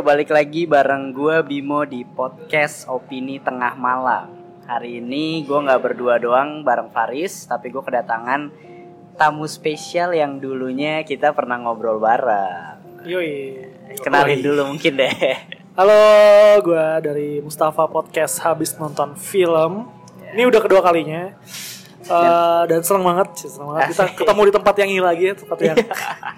Balik lagi bareng gue Bimo di podcast Opini Tengah Malam Hari ini gue nggak berdua doang bareng Faris Tapi gue kedatangan tamu spesial yang dulunya kita pernah ngobrol bareng Yoi. Kenalin dulu mungkin deh Halo, gue dari Mustafa Podcast habis nonton film. Ini udah kedua kalinya. Eh, dan seneng banget, seneng banget. Kita ketemu di tempat yang ini lagi, tempat yang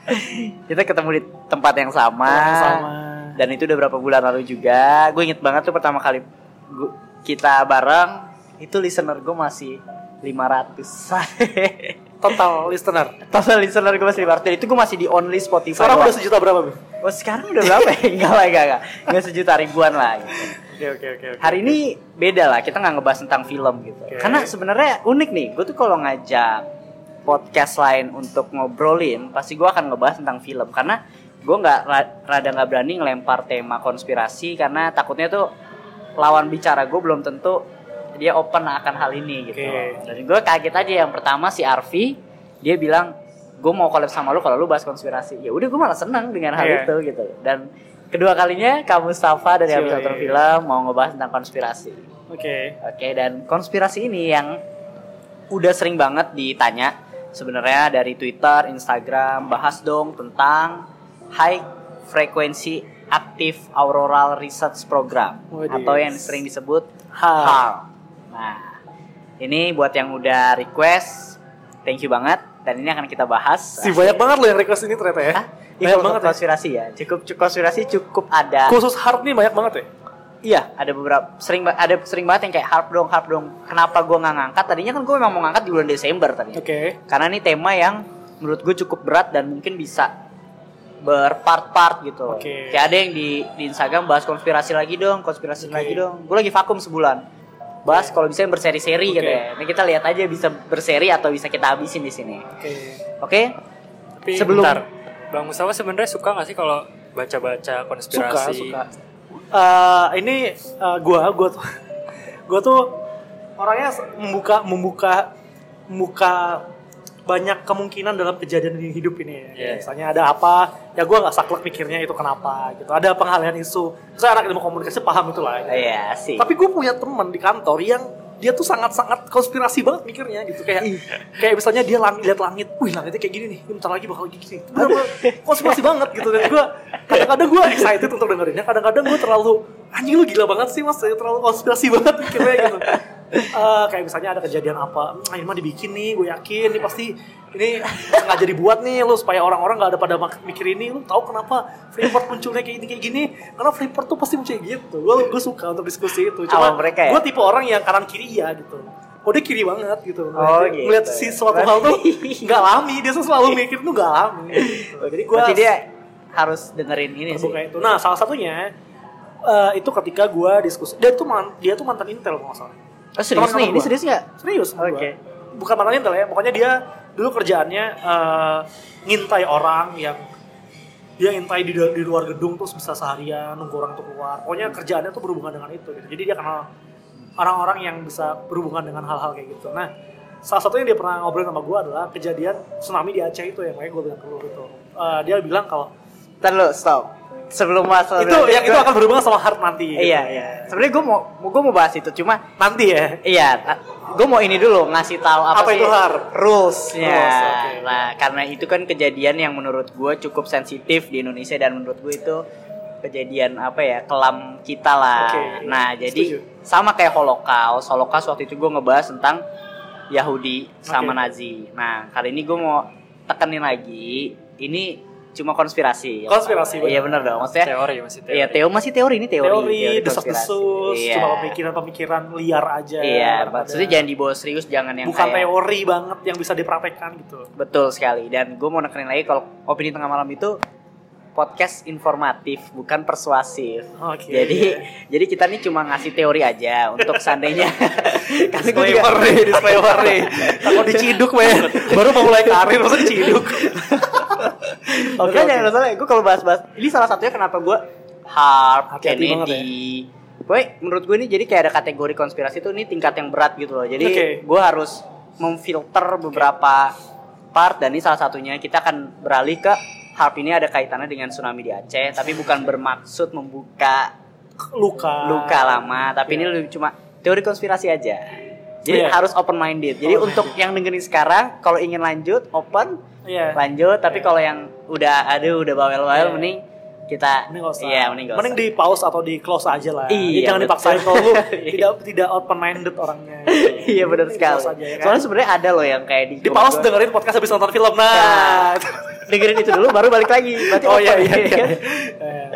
Kita ketemu di tempat yang sama, yang sama. Dan itu udah berapa bulan lalu juga Gue inget banget tuh pertama kali gua- kita bareng Itu listener gue masih 500 Total listener. Total listener gue masih 500 Dan itu gue masih di only Spotify Sekarang udah sejuta berapa, Bim? Oh sekarang udah berapa ya? Enggak lah, enggak, enggak. Enggak sejuta ribuan lah. gitu. Oke, oke, oke. Hari ini beda lah, kita nggak ngebahas tentang film gitu. Oke. Karena sebenarnya unik nih, gue tuh kalau ngajak podcast lain untuk ngobrolin, pasti gue akan ngebahas tentang film. Karena gue nggak ra- rada nggak berani ngelempar tema konspirasi karena takutnya tuh lawan bicara gue belum tentu dia open akan hal ini gitu. Oke. Dan gue kaget aja yang pertama si Arfi dia bilang gue mau collab sama lu kalau lu bahas konspirasi. Ya udah gue malah seneng dengan hal Iya. itu gitu. Dan kedua kalinya kamu Mustafa dari Siap. habis nonton film mau ngebahas tentang konspirasi. Oke. Oke dan konspirasi ini yang udah sering banget ditanya sebenarnya dari Twitter, Instagram bahas dong tentang high frequency active auroral research program Waduh. atau yang sering disebut HAL. Nah, ini buat yang udah request, thank you banget dan ini akan kita bahas. Si banyak banget loh yang request ini ternyata ya. Hah? Banyak banget ya. konspirasi ya. Cukup cukup konspirasi cukup ada. Khusus hard nih banyak banget ya. Iya, ada beberapa sering ada sering banget yang kayak harp dong, harp dong. Kenapa gue nggak ngangkat? Tadinya kan gue memang mau ngangkat di bulan Desember tadi. Oke. Karena ini tema yang menurut gue cukup berat dan mungkin bisa berpart-part gitu. Oke. Kayak ada yang di di Instagram bahas konspirasi lagi dong, konspirasi Oke. lagi dong. Gue lagi vakum sebulan. Bahas kalau bisa yang berseri-seri gitu Oke. ya. Ini kita lihat aja bisa berseri atau bisa kita habisin di sini. Oke. Oke? Tapi Sebelum- bentar, Bang Mustafa sebenarnya suka gak sih kalau baca-baca Suka, konspirasi? suka. Eh, ini eh, gua gua tuh gua tuh orangnya membuka membuka membuka banyak kemungkinan dalam kejadian di hidup ini ya. Iya. Misalnya ada apa, ya gua nggak saklek mikirnya itu kenapa gitu. Ada pengalihan isu. Saya anak ilmu komunikasi paham itu lah. gitu. Iya sih. Tapi gue punya teman di kantor yang dia tuh sangat-sangat konspirasi banget mikirnya gitu kayak kayak misalnya dia lang lihat langit, wih langitnya kayak gini nih, bentar lagi bakal gini. Bener-bener konspirasi banget gitu dan gue kadang-kadang gue excited untuk dengerinnya, kadang-kadang gue terlalu anjing lu gila banget sih mas, terlalu konspirasi banget mikirnya gitu. Eh, kayak misalnya ada kejadian apa, "Hmm, ini mah dibikin nih, gue yakin ini pasti ini sengaja dibuat nih lu supaya orang-orang nggak ada pada mikir ini, lu tahu kenapa Freeport munculnya kayak gini kayak gini? Karena Freeport tuh pasti muncul kayak gitu. Gue gue suka untuk diskusi itu. Awal mereka ya? gue tipe orang yang kanan kiri iya gitu. Oh dia kiri banget gitu. Oh, gitu. Ngeliat si suatu hal tuh nggak alami, dia selalu mikir tuh nggak alami. Gitu. Jadi gue Berarti dia harus dengerin ini sih. itu. Nah salah satunya eh, itu ketika gue diskusi. Dia tuh man- dia tuh mantan Intel kalau nggak salah. Oh serius Teman-teman nih? Ini serius nggak? Serius Oke. gua. Bukan mantan Intel ya, pokoknya dia dulu kerjaannya eh, ngintai orang yang dia ngintai di, di luar gedung terus bisa seharian nunggu orang tuh keluar. Pokoknya kerjaannya tuh berhubungan dengan itu gitu. Jadi dia kenal orang-orang yang bisa berhubungan dengan hal-hal kayak gitu. Nah, salah satunya dia pernah ngobrol sama gue adalah kejadian tsunami di Aceh itu ya, makanya gue bilang ke lu gitu. Eh, dia bilang kalau Ntar lu stop. Sebelum masalah itu yang itu akan berhubungan sama hard nanti. gitu. Iya iya. Sebenarnya gue mau gue mau bahas itu cuma Nanti ya. iya gue mau ini dulu ngasih tahu apa, Apa sih itu har? rulesnya. Rules, oke. Nah karena itu kan kejadian yang menurut gue cukup sensitif di Indonesia dan menurut gue itu kejadian apa ya kelam kita lah. Oke, Nah jadi setuju. sama kayak Holocaust. Holocaust waktu itu gue ngebahas tentang Yahudi sama Oke. Nazi. Nah kali ini gue mau tekenin lagi ini cuma konspirasi. Konspirasi, Iya benar. dong. Maksudnya Teori masih teori. Iya, teo masih teori ini teori. Teori, konspirasi. desas-desus, Iya. cuma pemikiran-pemikiran liar aja. Iya, maksudnya jangan dibawa serius, jangan yang bukan kayak teori banget yang bisa dipraktekkan gitu. betul sekali. Dan gue mau nekenin lagi kalau opini tengah malam itu podcast informatif bukan persuasif. Oke. Jadi jadi kita nih cuma ngasih teori aja untuk seandainya karena gue juga disclaimer nih, disclaimer nih. Takut diciduk, men. Baru mau mulai karir, masa diciduk. Oke, jangan salah. Gue kalau bahas-bahas ini salah satunya kenapa gue Harp, banget Kennedy. Boy, menurut gue ini jadi kayak ada kategori konspirasi tuh ini tingkat yang berat gitu loh. Jadi Oke. gue harus memfilter beberapa part dan ini salah satunya kita akan beralih ke Harp ini ada kaitannya dengan tsunami di Aceh, tapi bukan bermaksud membuka Luka. luka lama, tapi ini lebih cuma teori konspirasi aja. Jadi Iya. harus open minded. Jadi Oh. untuk yang dengerin sekarang, kalau ingin lanjut open, Iya. lanjut. Tapi Iya. kalau yang udah aduh udah bawel-bawel, Iya. mending kita Mending gak usah. Iya, mending gak Mending usah. di pause atau di close aja lah. Iya, Jadi jangan betul. dipaksain kalau lu tidak tidak open minded orangnya. gitu. iya benar sekali. aja, ya kan? Soalnya sebenarnya ada loh yang kayak di di pause gua- dengerin podcast habis nonton film. Ya. Nah. dengerin itu dulu baru balik lagi. Berarti Oh open, iya iya ya iya. kan? Eh,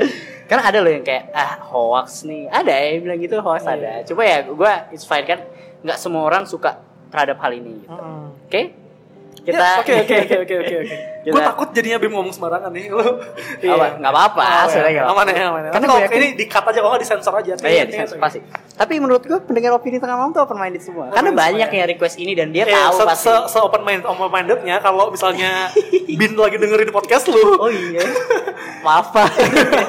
Karena ada loh yang kayak ah hoax nih. Ada yang bilang gitu hoax Iya. ada. Coba ya gue it's fine kan nggak semua orang suka terhadap hal ini gitu. Oke? Ya, Kita Oke oke oke oke oke Gue takut jadinya Bim ngomong sembarangan nih. Lu. Apa? Nggak apa-apa, Oh, iya. sebenarnya Aman ya aman ya. Karena kalau yakin- ini di cut aja kalau nggak disensor aja. Oh iya, disensor, pasti. Tapi menurut gue pendengar opini tengah malam tuh open minded semua. Karena minded banyak semua, yang request ini dan dia Eh, tahu se, pasti. se, se open mind open mindednya kalau misalnya Bin lagi dengerin podcast lu. Oh iya. Maaf Pak.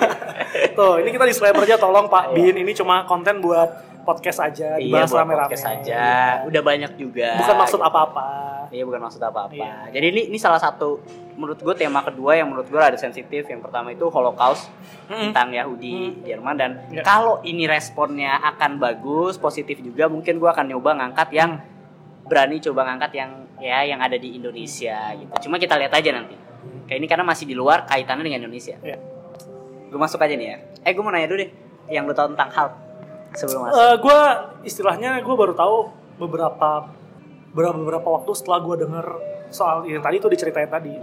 Tuh, ini kita disclaimer aja tolong Pak Iya. Bin, ini cuma konten buat podcast aja, iya, dibahas rame-rame. podcast aja. Udah banyak juga. Bukan maksud Gitu. apa-apa. Iya bukan maksud apa-apa. Iya. Jadi ini ini salah satu menurut gue tema kedua yang menurut gue ada sensitif. Yang pertama itu Holocaust Mm-mm. tentang Yahudi Jerman dan Iya. kalau ini responnya akan bagus, positif juga, mungkin gue akan nyoba ngangkat yang berani coba ngangkat yang ya yang ada di Indonesia gitu. Cuma kita lihat aja nanti. Kayak ini karena masih di luar kaitannya dengan Indonesia. Iya. Gue masuk aja nih ya. Eh gue mau nanya dulu deh, yang lu tahu tentang hal sebelum masuk. Eh, gue istilahnya gue baru tahu beberapa beberapa beberapa waktu setelah gue denger soal yang tadi tuh diceritain tadi.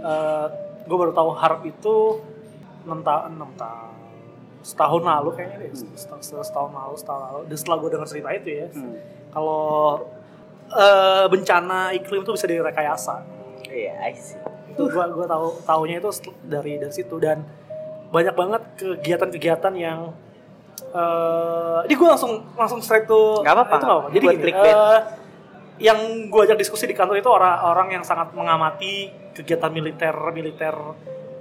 gue baru tahu harp itu enam tahun enam tahun setahun lalu kayaknya deh setahun, setahun lalu setahun lalu dan setelah gue dengar cerita itu ya Hmm. kalau eh, bencana iklim itu bisa direkayasa Iya, I see. itu gua gua tahu taunya itu dari dari situ dan banyak banget kegiatan-kegiatan yang eh ini gue langsung langsung straight to Nggak apa-apa, itu nggak apa-apa. jadi gini, eh, yang gue ajak diskusi di kantor itu orang-orang yang sangat mengamati kegiatan militer militer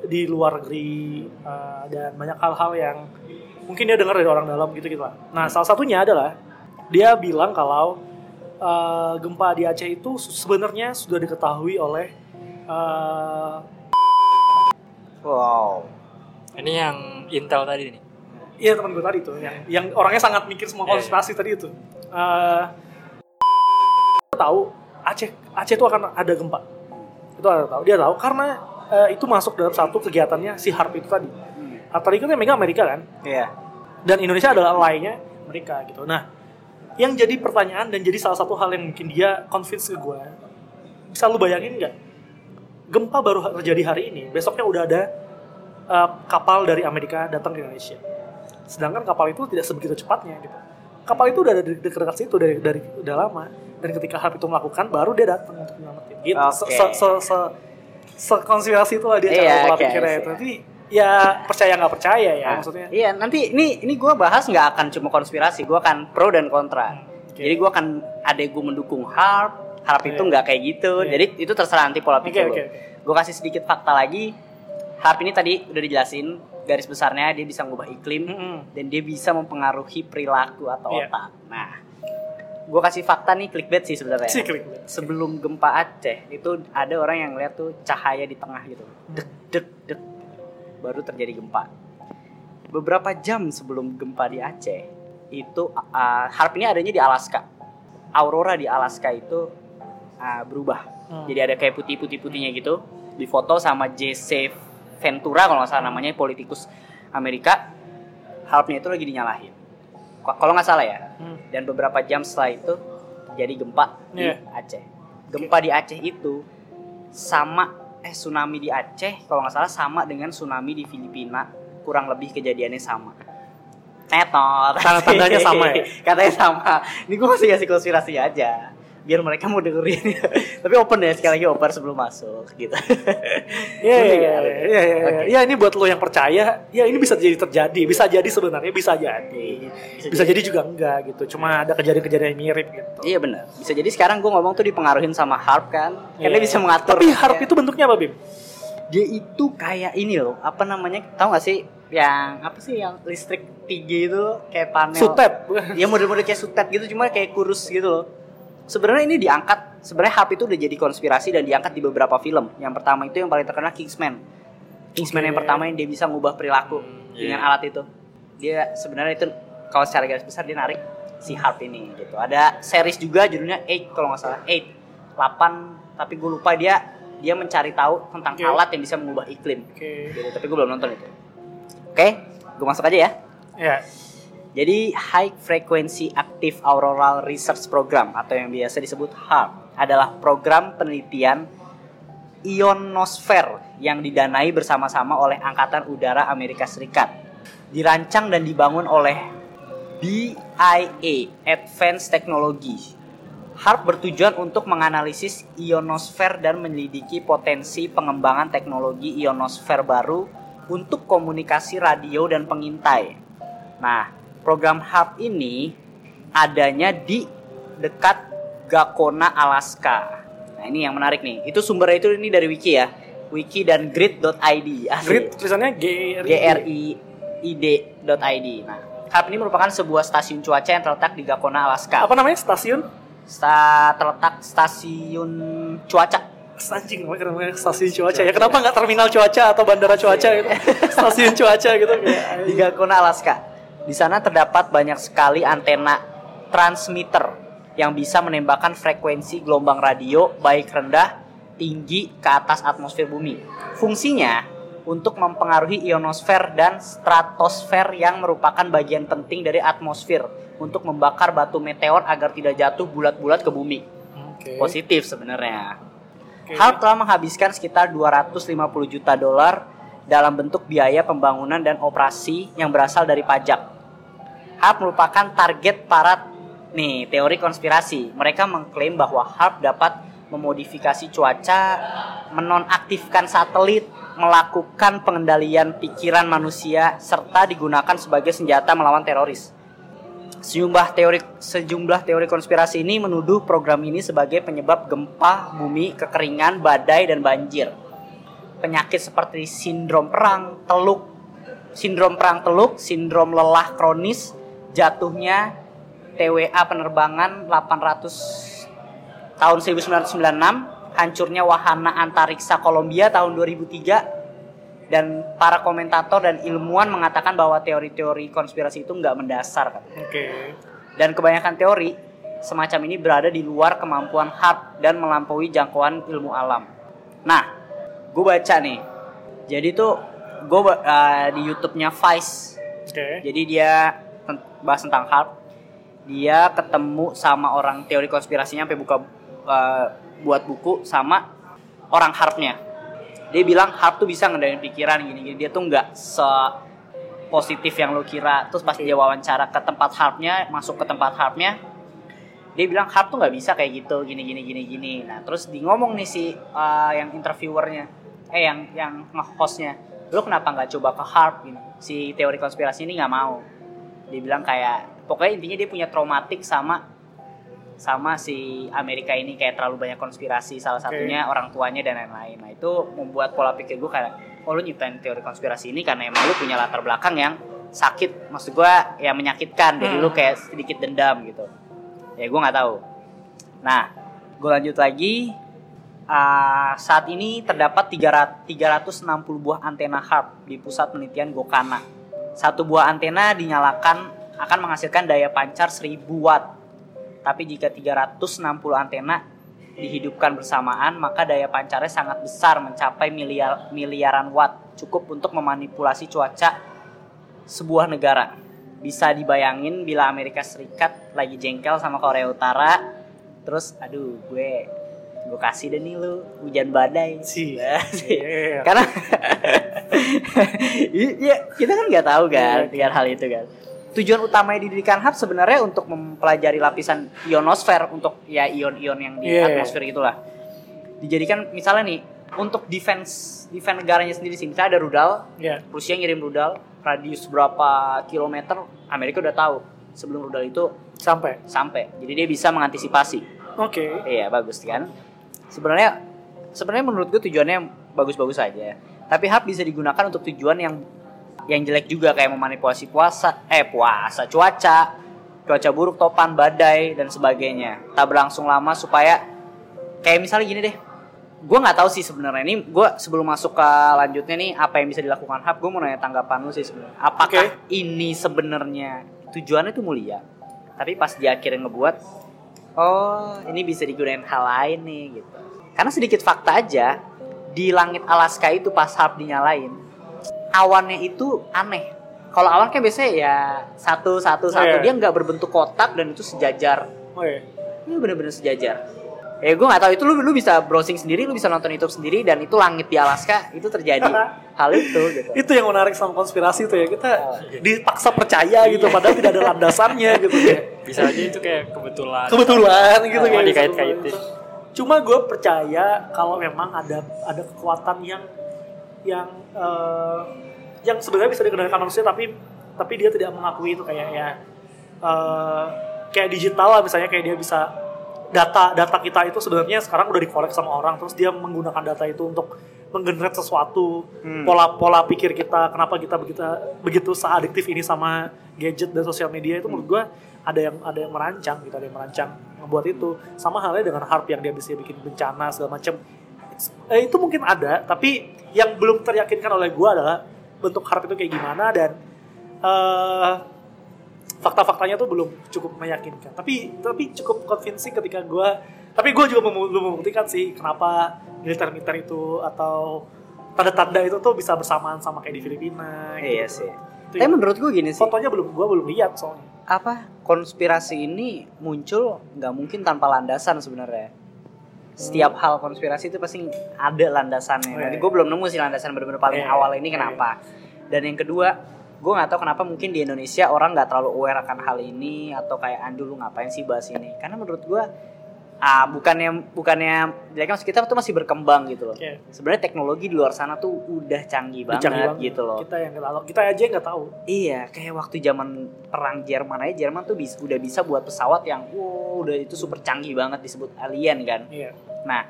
di luar negeri eh, dan banyak hal-hal yang mungkin dia dengar dari orang dalam gitu gitu lah nah salah satunya adalah dia bilang kalau eh, gempa di Aceh itu sebenarnya sudah diketahui oleh eh, Wow. Ini yang Intel tadi nih. Iya teman gue tadi tuh yang yang orangnya sangat mikir semua konspirasi tadi itu. Eh tahu Aceh Aceh itu akan ada gempa. Itu ada tahu. Dia tahu karena eh, itu masuk dalam satu kegiatannya si Harp itu tadi. Harp tadi kan yang megang Amerika kan. Iya. Dan Indonesia adalah lainnya mereka gitu. Nah, yang jadi pertanyaan dan jadi salah satu hal yang mungkin dia convince ke gue. Bisa lu bayangin nggak? Gempa baru terjadi hari ini, besoknya udah ada eh, kapal dari Amerika datang ke Indonesia. Sedangkan kapal itu tidak sebegitu cepatnya gitu. Kapal itu udah ada di dekat situ dari dari udah lama dan ketika Harp itu melakukan baru dia datang untuk menyelamatin. Gitu. Se, Oke. se, se, se, se-konspirasi itulah dia cara pola oke, pikirnya itu. Tapi ya percaya nggak percaya ya Nah, maksudnya. Iya, nanti ini ini gue bahas nggak akan cuma konspirasi, gue akan pro dan kontra. Oke. Jadi gue akan ada gue mendukung harp, harp itu Iya. nggak kayak gitu. Iya. Jadi itu terserah nanti pola pikir oke, lo. oke. Gue kasih sedikit fakta lagi. Harp ini tadi udah dijelasin garis besarnya dia bisa mengubah iklim Mm-mm. dan dia bisa mempengaruhi perilaku atau Iya. otak. Nah, gue kasih fakta nih clickbait sih sebenarnya. Si clickbait. Sebelum gempa Aceh itu ada orang yang lihat tuh cahaya di tengah gitu, dek dek dek, baru terjadi gempa. Beberapa jam sebelum gempa di Aceh itu uh, harp ini adanya di Alaska. Aurora di Alaska itu uh, berubah. Hmm. Jadi ada kayak putih-putih-putihnya gitu. Difoto sama Jesse Ventura kalau nggak salah namanya politikus Amerika. Harpnya itu lagi dinyalahin. Kalau nggak salah ya. Hmm. Dan beberapa jam setelah itu terjadi gempa di Iya. Aceh. Gempa di Aceh itu sama eh tsunami di Aceh kalau nggak salah sama dengan tsunami di Filipina kurang lebih kejadiannya sama. Tetot. Tanda-tandanya sama ya? Katanya sama. Ini gue masih kasih konspirasi aja. Biar mereka mau dengerin tapi open ya sekali lagi open sebelum masuk gitu Iya, iya, Boleh iya, ya? iya, iya, iya. Ya, ini buat lo yang percaya, ya ini bisa jadi terjadi, bisa jadi sebenarnya bisa jadi, bisa jadi juga enggak gitu. Cuma ada kejadian-kejadian yang mirip gitu. iya benar bisa jadi sekarang gue ngomong tuh dipengaruhin sama harp kan karena Iya. bisa mengatur Tapi harp ya. itu bentuknya apa, Bim? dia itu kayak ini loh apa namanya tahu gak sih yang apa sih yang listrik tinggi itu kayak panel Sutet. ya model-model kayak sutet gitu cuma kayak kurus gitu loh sebenarnya ini diangkat sebenarnya harp itu udah jadi konspirasi dan diangkat di beberapa film yang pertama itu yang paling terkenal Kingsman Kingsman Oke. yang pertama yang dia bisa ngubah perilaku dengan Iya. alat itu dia sebenarnya itu kalau secara garis besar dia narik si harp ini gitu ada series juga judulnya Eight kalau nggak salah Eight 8 tapi gue lupa dia dia mencari tahu tentang Oke. alat yang bisa mengubah iklim Oke. gitu, tapi gue belum nonton itu oke gue masuk aja ya Ya. Jadi High Frequency Active Auroral Research Program atau yang biasa disebut HARP adalah program penelitian ionosfer yang didanai bersama-sama oleh Angkatan Udara Amerika Serikat. Dirancang dan dibangun oleh BIA Advanced Technology. HARP bertujuan untuk menganalisis ionosfer dan menyelidiki potensi pengembangan teknologi ionosfer baru untuk komunikasi radio dan pengintai. Nah, program HARP ini adanya di dekat Gakona, Alaska. Nah, ini yang menarik nih. Itu sumbernya itu ini dari wiki ya. Wiki dan grid.id. Grid tulisannya G R I. GRID.id. Nah, HARP ini merupakan sebuah stasiun cuaca yang terletak di Gakona, Alaska. Apa namanya stasiun? Sta- terletak stasiun cuaca. Anjing namanya keren banget, stasiun cuaca ya. Kenapa nggak terminal cuaca atau bandara cuaca gitu? stasiun cuaca gitu di Gakona, Alaska. Di sana terdapat banyak sekali antena transmitter yang bisa menembakkan frekuensi gelombang radio baik rendah, tinggi ke atas atmosfer bumi. Fungsinya untuk mempengaruhi ionosfer dan stratosfer yang merupakan bagian penting dari atmosfer untuk membakar batu meteor agar tidak jatuh bulat-bulat ke bumi. Oke. Positif sebenarnya. Oke. HARP telah menghabiskan sekitar 250 juta dolar dalam bentuk biaya pembangunan dan operasi yang berasal dari pajak. HARP merupakan target para nih teori konspirasi. Mereka mengklaim bahwa HARP dapat memodifikasi cuaca, menonaktifkan satelit, melakukan pengendalian pikiran manusia serta digunakan sebagai senjata melawan teroris. Sejumlah teori sejumlah teori konspirasi ini menuduh program ini sebagai penyebab gempa bumi, kekeringan, badai dan banjir. Penyakit seperti sindrom perang, teluk, sindrom perang teluk, sindrom lelah kronis, jatuhnya TWA penerbangan 800 tahun 1996, hancurnya wahana antariksa Kolombia tahun 2003 dan para komentator dan ilmuwan mengatakan bahwa teori-teori konspirasi itu nggak mendasar. Oke. Dan kebanyakan teori semacam ini berada di luar kemampuan HARP dan melampaui jangkauan ilmu alam. Nah, gue baca nih. Jadi tuh gue di YouTube-nya Vice. Oke. Jadi dia bahas tentang HARP. Dia ketemu sama orang teori konspirasinya sampai buka uh, buat buku sama orang HARP-nya. Dia bilang HARP tuh bisa ngendaliin pikiran gini-gini. Dia tuh nggak se positif yang lo kira. Terus pas dia wawancara ke tempat HARP-nya, masuk ke tempat HARP-nya, dia bilang HARP tuh nggak bisa kayak gitu, gini gini gini gini. Nah terus di ngomong nih si uh, yang interviewernya, eh yang yang nge-hostnya, lo kenapa nggak coba ke HARP gini? Si teori konspirasi ini nggak mau. Dia bilang kayak, pokoknya intinya dia punya traumatik sama sama si Amerika ini kayak terlalu banyak konspirasi salah satunya orang tuanya dan lain-lain. Nah itu membuat pola pikir gue kayak, oh lu nyiptain teori konspirasi ini karena emang lu punya latar belakang yang sakit, maksud gue ya menyakitkan. Jadi lu kayak sedikit dendam gitu. Ya gue nggak tahu. Nah, gue lanjut lagi. Ah, saat ini terdapat 300 360 buah antena HARP di pusat penelitian Gokana. Satu buah antena dinyalakan akan menghasilkan daya pancar 1000 watt. Tapi jika 360 antena dihidupkan bersamaan, maka daya pancarnya sangat besar mencapai miliar miliaran watt, cukup untuk memanipulasi cuaca sebuah negara. Bisa dibayangin bila Amerika Serikat lagi jengkel sama Korea Utara, terus aduh gue gue kasih deh nih lu hujan badai. Si. Nah, Iya. Karena Iya, kita kan nggak tahu kan dengan hal itu kan. tujuan utamanya didirikan hub sebenarnya untuk mempelajari lapisan ionosfer untuk ya ion-ion yang di Iya. atmosfer itulah. Dijadikan misalnya nih untuk defense defense negaranya sendiri sih. Misalnya ada rudal, Iya. Rusia ngirim rudal radius berapa kilometer Amerika udah tahu sebelum rudal itu Sampai. sampai. Jadi dia bisa mengantisipasi. Oke. Iya bagus kan. Sebenarnya sebenarnya menurut gue tujuannya bagus-bagus aja. Tapi hub bisa digunakan untuk tujuan yang yang jelek juga kayak memanipulasi puasa, eh puasa, cuaca, cuaca buruk, topan, badai dan sebagainya. Tak berlangsung lama supaya kayak misalnya gini deh. Gue nggak tahu sih sebenarnya ini gue sebelum masuk ke lanjutnya nih apa yang bisa dilakukan hub gue mau nanya tanggapan lu sih sebenarnya apakah Oke. ini sebenarnya tujuannya itu mulia tapi pas di akhirnya ngebuat oh ini bisa digunakan hal lain nih gitu. Karena sedikit fakta aja di langit Alaska itu pas harp dinyalain awannya itu aneh. Kalau awan kan biasanya ya satu satu satu. Iya. dia nggak berbentuk kotak dan itu sejajar. Oh, iya. ini bener-bener sejajar ya gue nggak tahu itu lu lu bisa browsing sendiri lu bisa nonton YouTube sendiri dan itu langit di Alaska itu terjadi hal itu gitu Itu yang menarik sama konspirasi itu ya. Kita Oh. dipaksa percaya gitu padahal tidak ada landasannya gitu ya. Bisa aja itu kayak kebetulan. Kebetulan gitu Oh, kayak dikait-kaitin. Cuma gue percaya kalau memang ada ada kekuatan yang yang eh, yang sebenarnya bisa dikendalikan manusia tapi tapi dia tidak mengakui itu kayak ya eh, kayak digital lah misalnya kayak dia bisa data data kita itu sebenarnya sekarang udah dikolek sama orang terus dia menggunakan data itu untuk menggenerate sesuatu Hmm. pola pola pikir kita kenapa kita begitu begitu seadiktif ini sama gadget dan sosial media itu menurut gue ada yang ada yang merancang gitu ada yang merancang membuat itu. Sama halnya dengan harp yang dia bisa bikin bencana segala macam eh, itu mungkin ada tapi yang belum teryakinkan oleh gue adalah bentuk harp itu kayak gimana dan eh fakta-faktanya tuh belum cukup meyakinkan. Tapi tapi cukup convincing ketika gue tapi gue juga mem- belum membuktikan sih kenapa militer-militer itu atau tanda-tanda itu tuh bisa bersamaan sama kayak di Filipina iya gitu. sih. Itu tapi yang- menurut gue gini sih. Fotonya belum gue belum lihat soalnya. Apa? Konspirasi ini muncul nggak mungkin tanpa landasan sebenarnya. Setiap hal konspirasi itu pasti ada landasannya. Oh, Nanti iya, gue belum nemu sih landasan benar-benar paling Iya, awal ini iya. kenapa. Dan yang kedua, gue nggak tahu kenapa mungkin di Indonesia orang nggak terlalu aware akan hal ini atau kayak andu lu ngapain sih bahas ini? Karena menurut gue, ah bukannya bukannya jeleknya maksud kita tuh masih berkembang gitu loh. Oke. Sebenarnya teknologi di luar sana tuh udah canggih banget, Canggih banget. gitu loh. kita yang nggak tahu kita aja nggak tahu Iya, kayak waktu zaman perang Jerman aja Jerman tuh bisa, udah bisa buat pesawat yang wow udah itu super canggih banget disebut alien kan. iya Nah,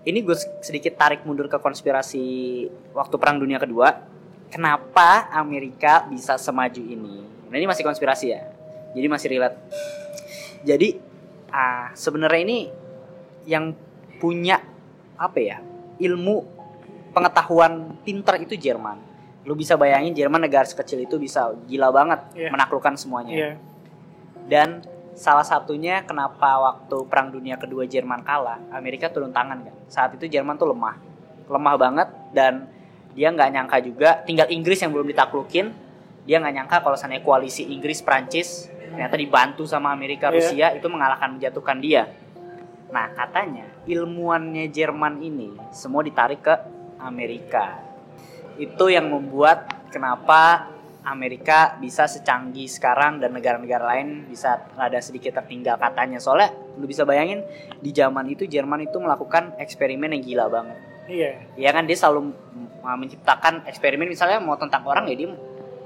ini gue sedikit tarik mundur ke konspirasi waktu perang dunia kedua. Kenapa Amerika bisa semaju ini? Nah, ini masih konspirasi ya. Jadi masih relate. Jadi ah sebenarnya ini yang punya apa ya? ilmu pengetahuan pinter itu Jerman. Lu bisa bayangin Jerman negara sekecil itu bisa gila banget Iya. menaklukkan semuanya. iya Dan salah satunya kenapa waktu Perang Dunia Kedua Jerman kalah, Amerika turun tangan kan. Saat itu Jerman tuh lemah, lemah banget dan dia nggak nyangka juga. Tinggal Inggris yang belum ditaklukin, dia nggak nyangka kalau seandainya koalisi Inggris Prancis ternyata dibantu sama Amerika Iya. Rusia itu mengalahkan menjatuhkan dia. Nah katanya ilmuannya Jerman ini semua ditarik ke Amerika. Itu yang membuat kenapa Amerika bisa secanggih sekarang dan negara-negara lain bisa ada sedikit tertinggal katanya. Soalnya lu bisa bayangin di zaman itu Jerman itu melakukan eksperimen yang gila banget. iya Ya kan dia selalu menciptakan eksperimen misalnya mau tentang orang ya dia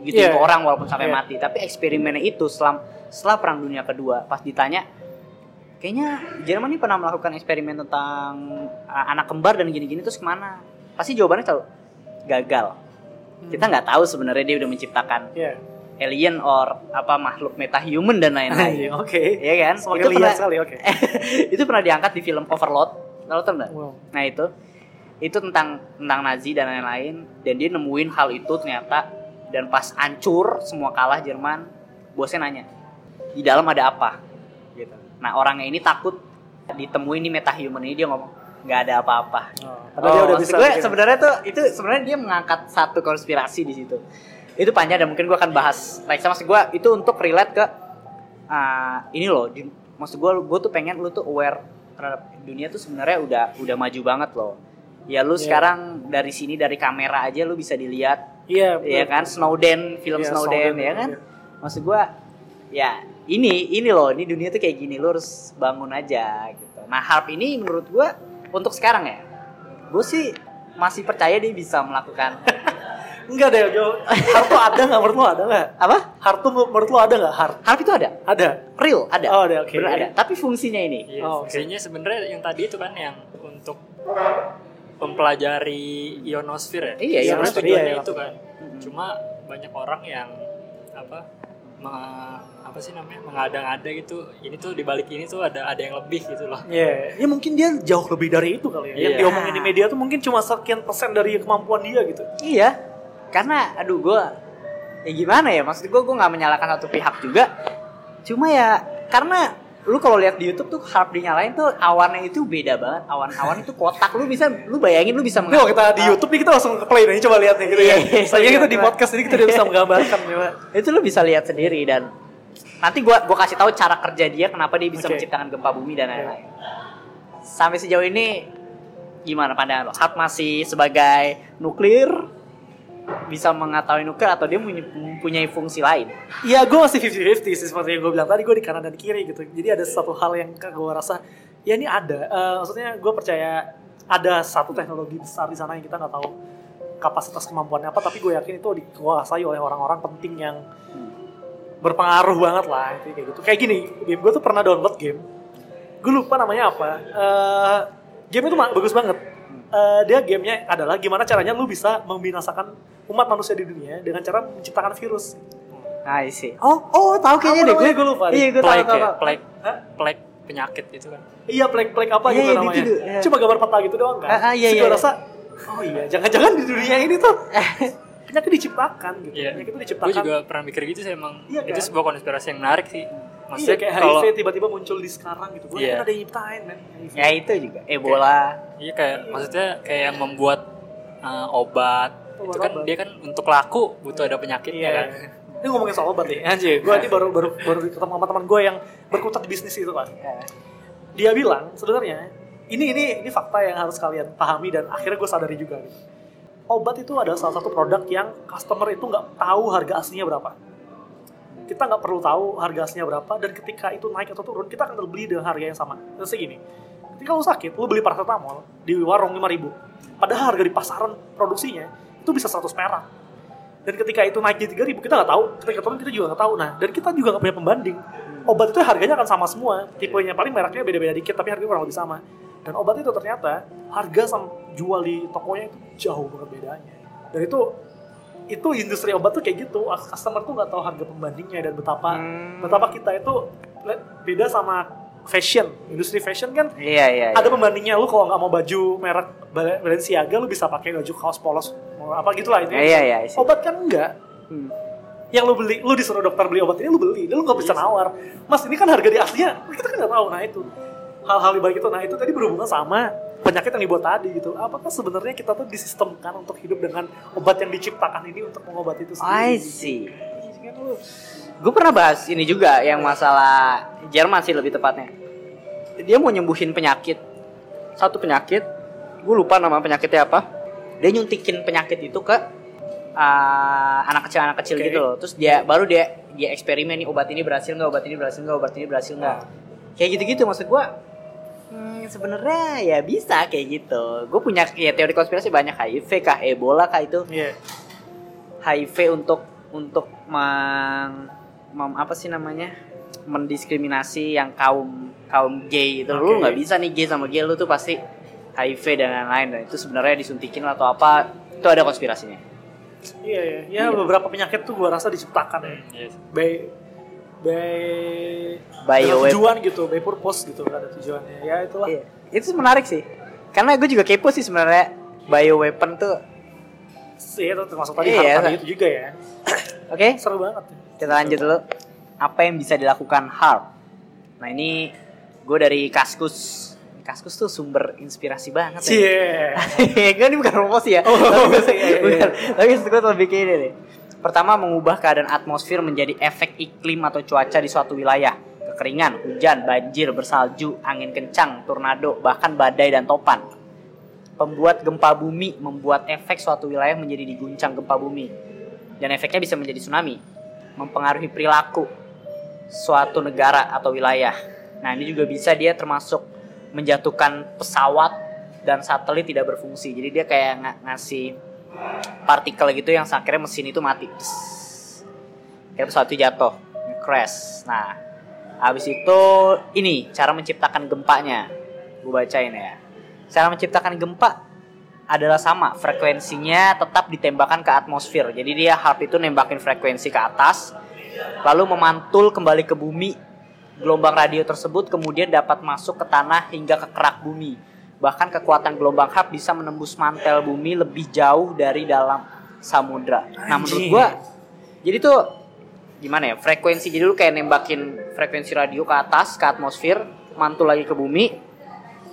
gitu Iya. ke orang walaupun sampai Iya. mati. Tapi eksperimennya itu setelah setelah perang dunia kedua pas ditanya kayaknya Jerman ini pernah melakukan eksperimen tentang uh, anak kembar dan gini-gini terus ke mana? Pasti jawabannya selalu gagal. Kita nggak tahu sebenarnya dia udah menciptakan iya alien or apa makhluk metahuman dan lain-lain. Iya, oke Iya kan? semakin itu pernah sekali oke itu pernah diangkat di film Overlord. Lalu tau nggak? wow Nah itu itu tentang tentang Nazi dan lain-lain dan dia nemuin hal itu ternyata dan pas hancur semua kalah Jerman bosnya nanya di dalam ada apa gitu. Nah orangnya ini takut ditemuin di metahuman ini dia ngomong nggak ada apa-apa. Oh, Oh, dia udah bisa gue sebenarnya tuh itu sebenarnya dia mengangkat satu konspirasi di situ. Itu panjang dan mungkin gue akan bahas. Like maksud gue itu untuk relate ke ah, ini loh. Di, maksud gue gue tuh pengen lu tuh aware terhadap dunia tuh sebenarnya udah udah maju banget loh. Ya lu Iya. sekarang dari sini dari kamera aja lu bisa dilihat iya ya betul. kan Snowden film Iya, Snowden, Snowden, ya kan iya. maksud gua ya ini ini loh ini dunia tuh kayak gini lu harus bangun aja gitu nah harp ini menurut gua untuk sekarang ya gue sih masih percaya dia bisa melakukan Enggak deh, Jo. Heart tuh ada nggak menurut lo ada nggak? apa Heart tuh menurut lo ada nggak? Heart harp itu ada ada. real ada Oh, ada, oke. Bener ada tapi fungsinya ini Iya, Oh, oke. fungsinya sebenarnya yang tadi itu kan yang untuk mempelajari ionosfer ya. Iya, ionosfer, tujuannya iya, itu kan. Cuma banyak orang yang apa me- apa sih namanya mengada-ngada gitu. Ini tuh dibalik ini tuh ada ada yang lebih gitu loh. Iya, ya mungkin dia jauh lebih dari itu kali ya. Yang Iya. diomongin di media tuh mungkin cuma sekian persen dari kemampuan dia gitu. Iya, karena aduh gue, ya gimana ya maksud gue gue nggak menyalahkan satu pihak juga. Cuma ya karena lu kalau lihat di YouTube tuh harap dinyalain tuh awannya itu beda banget. Awan-awan itu kotak. Lu bisa, lu bayangin lu bisa kalau kita di YouTube nih kita langsung ke play nih, coba lihat nih gitu ya. Iya, Soalnya iya, kita di iya. podcast ini kita udah bisa menggambarkan Pak. itu lu bisa lihat sendiri dan nanti gua gua kasih tahu cara kerja dia kenapa dia bisa menciptakan gempa bumi dan lain-lain. Sampai sejauh ini gimana pandangan lo? Harp masih sebagai nuklir bisa mengetahui nuklir atau dia mempunyai- fungsi lain? Iya, gue masih 50-50 sih seperti yang gue bilang tadi, gue di kanan dan kiri gitu. Jadi ada satu hal yang gue rasa, ya ini ada. Eh, maksudnya gue percaya ada satu teknologi besar di sana yang kita nggak tahu kapasitas kemampuannya apa, tapi gue yakin itu dikuasai oleh orang-orang penting yang berpengaruh banget lah kayak gitu. Kayak gini, game gue tuh pernah download game, gue lupa namanya apa. Eh, game itu bagus banget. Eh, dia gamenya adalah gimana caranya lu bisa membinasakan umat manusia di dunia dengan cara menciptakan virus. I see. Oh, Oh, tahu kayaknya Apa deh gue. Gua lupa. Iya, gue tahu Plague tahu. ya, plague, Hah? plague penyakit itu kan. Iya, plek-plek apa Iya, gitu iya, namanya. gitu, iya. Cuma gambar peta gitu doang kan. Ah, ah, iya, Terus iya, iya. rasa, oh iya, jangan-jangan di dunia ini tuh penyakit diciptakan gitu. Iya. Penyakit itu Gue diciptakan. juga pernah mikir gitu sih emang. Iya Itu kan? sebuah konspirasi yang menarik sih. Iya, Maksudnya kayak kalau HIV tiba-tiba muncul di sekarang gitu. Gue Iya. kan ada yang nyiptain, men. Ya itu juga. Ebola. Iya kayak maksudnya kayak membuat uh, obat itu kan Obat-obat. dia kan untuk laku butuh ada penyakitnya Iya. kan. Ini ngomongin soal obat nih, anjir. Gue ini baru baru baru ketemu sama teman gue yang berkutat di bisnis itu kan. Dia bilang sebenarnya ini ini ini fakta yang harus kalian pahami dan akhirnya gue sadari juga. Gitu. Obat itu adalah salah satu produk yang customer itu nggak tahu harga aslinya berapa. Kita nggak perlu tahu harga aslinya berapa dan ketika itu naik atau turun kita akan beli dengan harga yang sama. Terus gini, ketika lu sakit, lu beli paracetamol di warung 5000 Padahal harga di pasaran produksinya itu bisa 100 perak. Dan ketika itu naik jadi 3000 kita nggak tahu. Ketika turun kita juga nggak tahu. Nah dan kita juga nggak punya pembanding. Obat itu harganya akan sama semua. Tipenya paling mereknya beda-beda dikit tapi harganya kurang lebih sama. Dan obat itu ternyata harga sama jual di tokonya itu jauh banget bedanya. Dan itu itu industri obat tuh kayak gitu. Customer tuh nggak tahu harga pembandingnya dan betapa Hmm. betapa kita itu beda sama fashion industri fashion kan? Iya, iya. ada pembandingnya lu kalau nggak mau baju merek Bal- Balenciaga lu bisa pakai baju kaos polos apa gitulah itu Iya, iya, iya. obat kan enggak? Hmm. yang lu beli lu disuruh dokter beli obat ini lu beli dan lu nggak bisa nawar. Mas ini kan harga di aslinya kita kan nggak tahu. Nah itu. Hal-hal di balik itu nah itu tadi berhubungan sama penyakit yang dibuat tadi gitu. Apakah sebenarnya kita tuh disistemkan untuk hidup dengan obat yang diciptakan ini untuk mengobati itu I sendiri see. Kan lu- Gue pernah bahas ini juga yang masalah Jerman sih lebih tepatnya. Dia mau nyembuhin penyakit. Satu penyakit, gue lupa nama penyakitnya apa. Dia nyuntikin penyakit itu ke uh, anak kecil anak kecil Oke. gitu loh. Terus dia baru dia dia eksperimen nih obat ini berhasil nggak, obat ini berhasil nggak, obat ini berhasil nggak. Kayak gitu-gitu maksud gue. Hmm, sebenarnya ya bisa kayak gitu. Gue punya ya teori konspirasi banyak HIV kah, Ebola kah itu. Iya. HIV untuk untuk meng, mem- apa sih namanya mendiskriminasi yang kaum kaum gay itu lu Oke. nggak bisa nih gay sama gay lu tuh pasti HIV dan lain-lain dan itu sebenarnya disuntikin atau apa itu ada konspirasinya Iya, iya. Ya, Iya. beberapa penyakit tuh gua rasa diciptakan ya. Iya. By by web. tujuan gitu, by purpose gitu ada tujuannya. Ya itulah. Iya. itu menarik sih karena gue juga kepo sih sebenarnya bioweapon tuh Sih, itu termasuk tadi Iya, harapan Sa. itu juga ya. oke Seru banget. Kita lanjut dulu apa yang bisa dilakukan harp nah ini gue dari kaskus kaskus tuh sumber inspirasi banget ya. Cie. Gue ini bukan promosi ya. Oh, Tapi- iya, iya, iya. bukan. Tapi maksud gue lebih ke ini nih. Pertama mengubah keadaan atmosfer menjadi efek iklim atau cuaca di suatu wilayah. Kekeringan, hujan, banjir, bersalju, angin kencang, tornado, bahkan badai dan topan. Pembuat gempa bumi membuat efek suatu wilayah menjadi diguncang gempa bumi. Dan efeknya bisa menjadi tsunami. Mempengaruhi perilaku suatu negara atau wilayah. Nah, ini juga bisa dia termasuk menjatuhkan pesawat dan satelit tidak berfungsi. Jadi dia kayak nga- ngasih partikel gitu yang akhirnya mesin itu mati. Kayak pesawat itu jatuh, crash. Nah, habis itu ini cara menciptakan gempanya. Gue bacain ya. Cara menciptakan gempa adalah sama, frekuensinya tetap ditembakkan ke atmosfer. Jadi dia harp itu nembakin frekuensi ke atas, lalu memantul kembali ke bumi. Gelombang radio tersebut kemudian dapat masuk ke tanah hingga ke kerak bumi. Bahkan kekuatan gelombang harp bisa menembus mantel bumi lebih jauh dari dalam samudra. Nah, menurut gua jadi tuh gimana ya? Frekuensi jadi lu kayak nembakin frekuensi radio ke atas, ke atmosfer, mantul lagi ke bumi.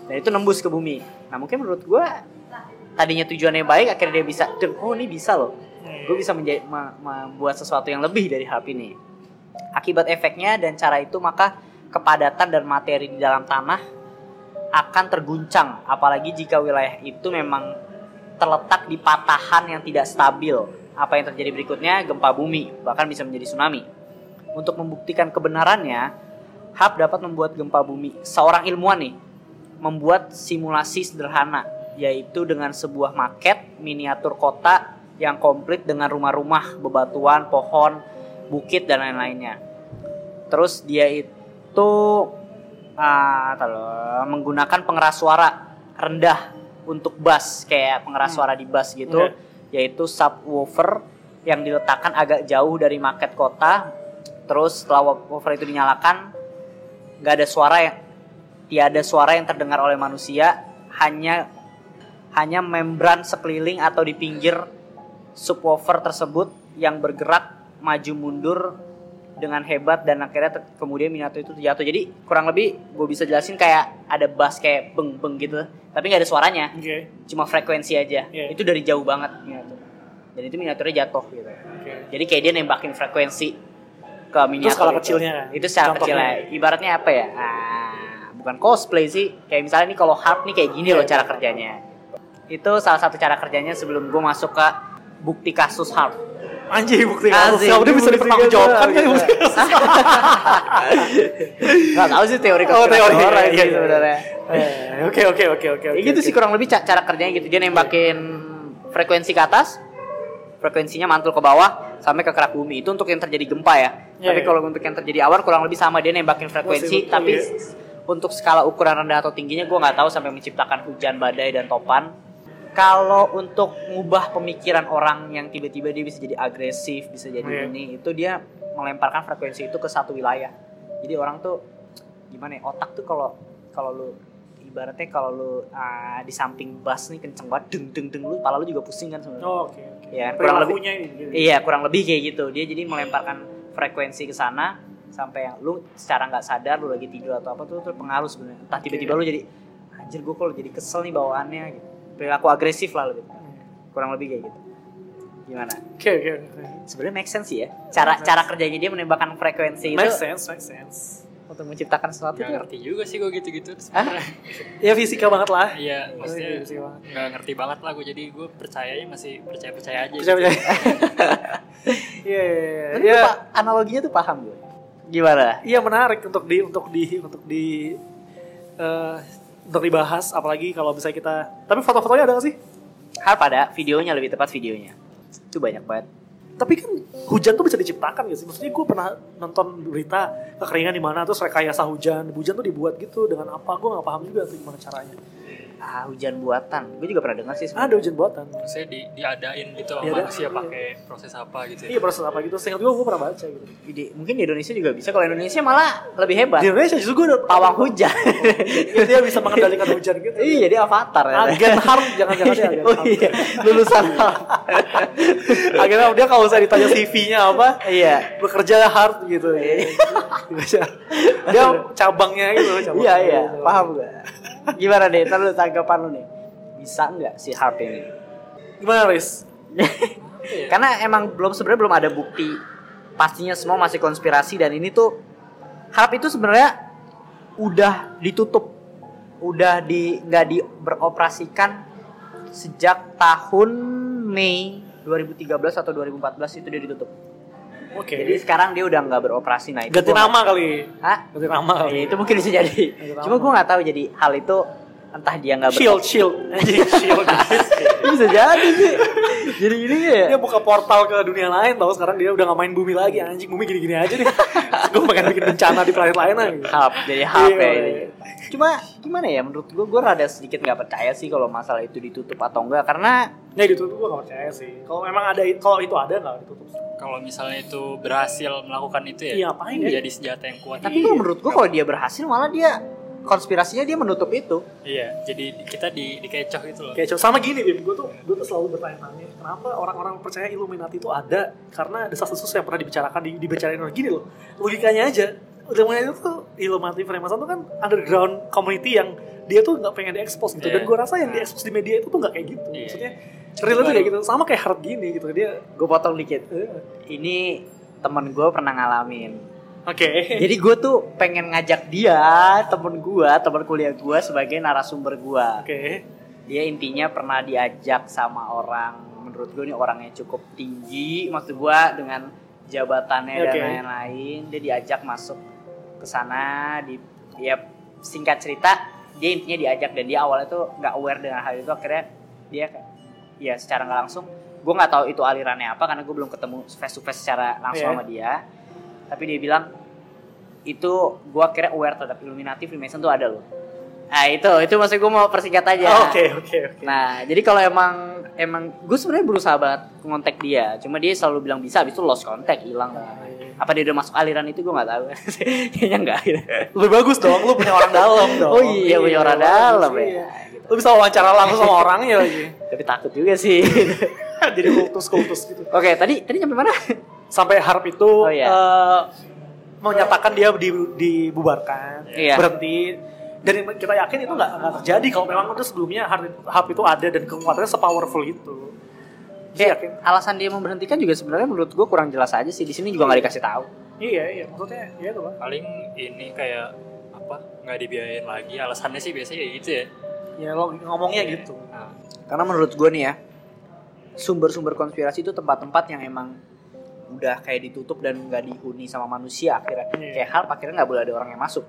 Dan itu nembus ke bumi. Nah, mungkin menurut gua tadinya tujuannya baik akhirnya dia bisa "Duh, oh ini bisa loh. Gue bisa menja- me- membuat sesuatu yang lebih dari harp ini. Akibat efeknya dan cara itu maka kepadatan dan materi di dalam tanah akan terguncang. Apalagi jika wilayah itu memang terletak di patahan yang tidak stabil. Apa yang terjadi berikutnya? Gempa bumi bahkan bisa menjadi tsunami. Untuk membuktikan kebenarannya HAP dapat membuat gempa bumi. Seorang ilmuwan nih membuat simulasi sederhana yaitu dengan sebuah maket miniatur kota yang komplit dengan rumah-rumah, bebatuan, pohon, bukit dan lain-lainnya. Terus dia itu ah, taruh, menggunakan pengeras suara rendah untuk bass kayak pengeras suara di bass gitu, Oke. yaitu subwoofer yang diletakkan agak jauh dari maket kota. Terus setelah woofer itu dinyalakan, nggak ada suara yang tiada suara yang terdengar oleh manusia, hanya hanya membran sekeliling atau di pinggir subwoofer tersebut yang bergerak maju mundur dengan hebat dan akhirnya kemudian miniatur itu terjatuh. Jadi kurang lebih gue bisa jelasin kayak ada bass kayak beng beng gitu, tapi nggak ada suaranya, Oke. cuma frekuensi aja. Iya. Itu dari jauh banget miniatur. Dan itu miniaturnya jatuh gitu. Oke. Jadi kayak dia nembakin frekuensi ke miniatur. skala itu. kecilnya. Itu skala Contohnya. kecilnya. Ibaratnya apa ya? Ah, bukan cosplay sih. Kayak misalnya nih kalau harp nih kayak gini loh Iya. cara kerjanya. Itu salah satu cara kerjanya sebelum gue masuk ke bukti kasus harp. Anjing bukti kasus. Udah bisa bukti dipertanggungjawabkan kan bukti kasus. Gak tahu sih teori Oh, teori. orang Iya, sih iya. sebenarnya. Eh, Oke oke oke oke. Ya gitu oke. sih kurang lebih ca- cara kerjanya gitu. Dia nembakin frekuensi ke atas, frekuensinya mantul ke bawah sampai ke kerak bumi. Itu untuk yang terjadi gempa ya. Iya, Tapi iya. kalau untuk yang terjadi awan kurang lebih sama dia nembakin frekuensi, Masih betul, tapi iya. s- untuk skala ukuran rendah atau tingginya gue nggak tahu sampai menciptakan hujan badai dan topan. Kalau untuk ngubah pemikiran orang yang tiba-tiba dia bisa jadi agresif, bisa jadi Iya. ini, itu dia melemparkan frekuensi itu ke satu wilayah. Jadi orang tuh gimana ya otak tuh kalau kalau lu ibaratnya kalau lu ah, di samping bass nih kenceng banget deng deng deng lu kepala lu juga pusing kan sebenarnya. Oh, Oke oke. Ya, kurang lebih ini. gitu. Iya, kurang lebih kayak gitu. Dia jadi melemparkan frekuensi ke sana sampai yang lu secara nggak sadar lu lagi tidur atau apa tuh terpengaruh sebenarnya. Entah tiba-tiba lu jadi anjir gue kalau jadi kesel nih bawaannya gitu. Perilaku agresif lah lebih. Kurang lebih kayak gitu. Gimana? Oke oke oke. Sebenarnya make sense sih ya. Cara Make sense. cara kerjanya dia menembakkan frekuensi itu Make sense, make sense. untuk menciptakan sesuatu Gak tuh. ngerti juga sih gue gitu-gitu. Ya fisika banget lah. Iya, Iya, maksudnya fisika banget. nggak ngerti banget lah gue jadi gue percayanya masih percaya percaya aja. Percaya gitu. percaya. Iya iya iya. Tapi Iya. Pak, analoginya tuh paham gue. Gimana? Iya menarik untuk di untuk di untuk di eh, untuk dibahas apalagi kalau bisa kita tapi foto-fotonya ada gak sih? Hal pada videonya lebih tepat videonya. Itu banyak banget. Tapi kan hujan tuh bisa diciptakan gak sih? Maksudnya gue pernah nonton berita kekeringan di mana terus rekayasa hujan. Hujan tuh dibuat gitu dengan apa? Gue gak paham juga tuh gimana caranya. Ah, hujan buatan. Gue juga pernah dengar sih Ada sebenarnya. hujan buatan. Maksudnya di, diadain gitu sama Diadain, manusia iya. pakai proses apa gitu. Iya proses apa gitu. Seingat gue gue pernah baca gitu. Di, mungkin di Indonesia juga bisa. Kalau Indonesia malah lebih hebat. Di Indonesia justru gue udah Pawang hujan. Iya, dia bisa mengendalikan hujan gitu. iya, jadi avatar ya. Agen harm jangan-jangan dia agen oh iya, lulusan harm dia kalau usah ditanya CV-nya apa, iya. bekerja hard gitu. dia cabangnya gitu. cabang. Iya, iya. Paham gak? Gimana deh? Ntar lu tanggapan lu nih. Bisa nggak si HARP ini? Gimana Riz? Karena emang belum sebenarnya belum ada bukti pastinya semua masih konspirasi dan ini tuh harap itu sebenarnya udah ditutup, udah di nggak dioperasikan sejak tahun Mei 2013 atau 2014 itu dia ditutup. Oke. Jadi sekarang dia udah nggak beroperasi. Nah itu Ganti nama kali. nggak- Hah? Ganti nama kali. Ya, itu mungkin bisa jadi. Cuma gue nggak tahu jadi hal itu entah dia nggak Shield, shield. Shield. bisa jadi sih. jadi ini ya. dia buka portal ke dunia lain tau sekarang dia udah gak main bumi lagi anjing bumi gini-gini aja deh gue pengen bikin bencana di planet lain aja Hub, jadi hub Iya, ya iya. ini. Cuma gimana ya menurut gue gue rada sedikit nggak percaya sih kalau masalah itu ditutup atau enggak karena ya ditutup gue gak percaya sih kalau memang ada kalau itu ada gak ditutup Kalau misalnya itu berhasil melakukan itu ya, Iya, ya? jadi senjata yang kuat. tapi kalau menurut gue kalau dia berhasil malah dia konspirasinya dia menutup itu. Iya, jadi kita di dikecoh gitu loh. coba sama gini Bim gue tuh gue tuh selalu bertanya-tanya kenapa orang-orang percaya Illuminati itu ada karena desas-desus yang pernah dibicarakan di, dibicarain orang gini loh logikanya aja Illuminati itu tuh Illuminati Freemason tuh kan underground community yang dia tuh nggak pengen diekspos gitu dan Iya. gue rasa yang diekspos di media itu tuh nggak kayak gitu Iya. maksudnya real itu kayak gitu sama kayak hard gini gitu dia Gue potong dikit. eh, Ini temen gue pernah ngalamin. oke Jadi gue tuh pengen ngajak dia, temen gue, temen kuliah gue sebagai narasumber gue. oke Dia intinya pernah diajak sama orang, menurut gue ini orang yang cukup tinggi, maksud gue dengan jabatannya dan Oke. lain-lain. Dia diajak masuk ke sana, di ya singkat cerita dia intinya diajak dan dia awalnya tuh nggak aware dengan hal itu akhirnya dia kayak ya secara nggak langsung. Gue nggak tahu itu alirannya apa karena gue belum ketemu face to face secara langsung Iya. sama dia. Tapi dia bilang itu gue akhirnya aware terhadap Illuminati Freemason tuh ada loh. Nah itu itu maksud gue mau persingkat aja. Oh, oke oke oke. Nah jadi kalau emang emang gue sebenarnya berusaha banget ngontak dia. Cuma dia selalu bilang bisa habis itu lost contact hilang. Apa dia udah masuk aliran itu gue nggak tahu. Kayaknya enggak lebih bagus dong lu punya orang dalam dong. Oh iya punya orang bagus, dalam iya. Gitu. lu bisa wawancara langsung sama orangnya lagi tapi takut juga sih jadi kultus kultus gitu oke tadi tadi nyampe mana sampai harap itu Oh, iya. eh, menyatakan dia di, dibubarkan Iya. berhenti dan kita yakin itu nggak nggak terjadi kalau memang udah sebelumnya harap, harap itu ada dan kekuatannya sepowerful itu Dia yakin alasan dia memberhentikan juga sebenarnya menurut gue kurang jelas aja sih di sini juga nggak dikasih tahu iya iya maksudnya ya itu lah Paling ini kayak apa? nggak dibiayain lagi. Alasannya sih biasanya kayak gitu ya. Ya lo ngomongnya gitu. Nah, karena menurut gue nih ya sumber-sumber konspirasi itu tempat-tempat yang emang udah kayak ditutup dan nggak dihuni sama manusia akhirnya. Iya. kayak hal akhirnya nggak boleh ada orang yang masuk.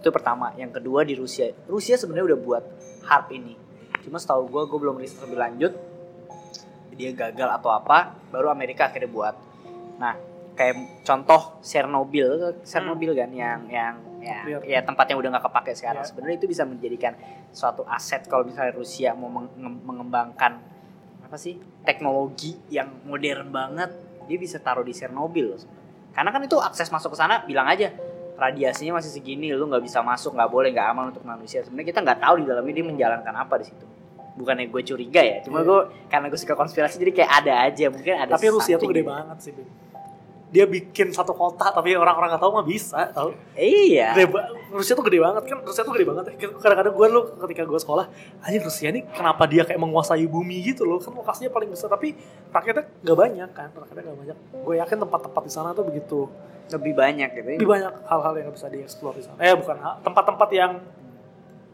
Itu pertama. Yang kedua di Rusia. Rusia sebenarnya udah buat harp ini. Cuma setahu gue gue belum riset lebih lanjut. Dia gagal atau apa baru Amerika akhirnya buat. Nah kayak contoh Chernobyl Chernobyl kan yang yang ya, ya tempat yang udah nggak kepake sekarang Ya. sebenarnya itu bisa menjadikan suatu aset kalau misalnya Rusia mau meng- menge- mengembangkan apa sih teknologi yang modern banget dia bisa taruh di Chernobyl loh karena kan itu akses masuk ke sana bilang aja radiasinya masih segini lu nggak bisa masuk nggak boleh nggak aman untuk manusia sebenarnya kita nggak tahu di dalamnya dia menjalankan apa di situ bukannya gue curiga ya cuma Iya. gue karena gue suka konspirasi jadi kayak ada aja mungkin ada tapi Rusia tuh gede banget sih Bim. Dia bikin satu kota tapi orang-orang nggak tahu mah bisa tahu. Iya. Gede Rusia tuh gede banget kan Rusia tuh gede banget. Ya kadang-kadang gue lu ketika gue sekolah anjir Rusia ini kenapa dia kayak menguasai bumi gitu loh? Kan lokasinya paling besar tapi rakyatnya nggak banyak kan rakyatnya nggak banyak. Gue yakin tempat-tempat di sana tuh begitu. Lebih banyak gitu lebih banyak hal-hal yang nggak bisa dieksplor di sana. Eh bukan tempat-tempat yang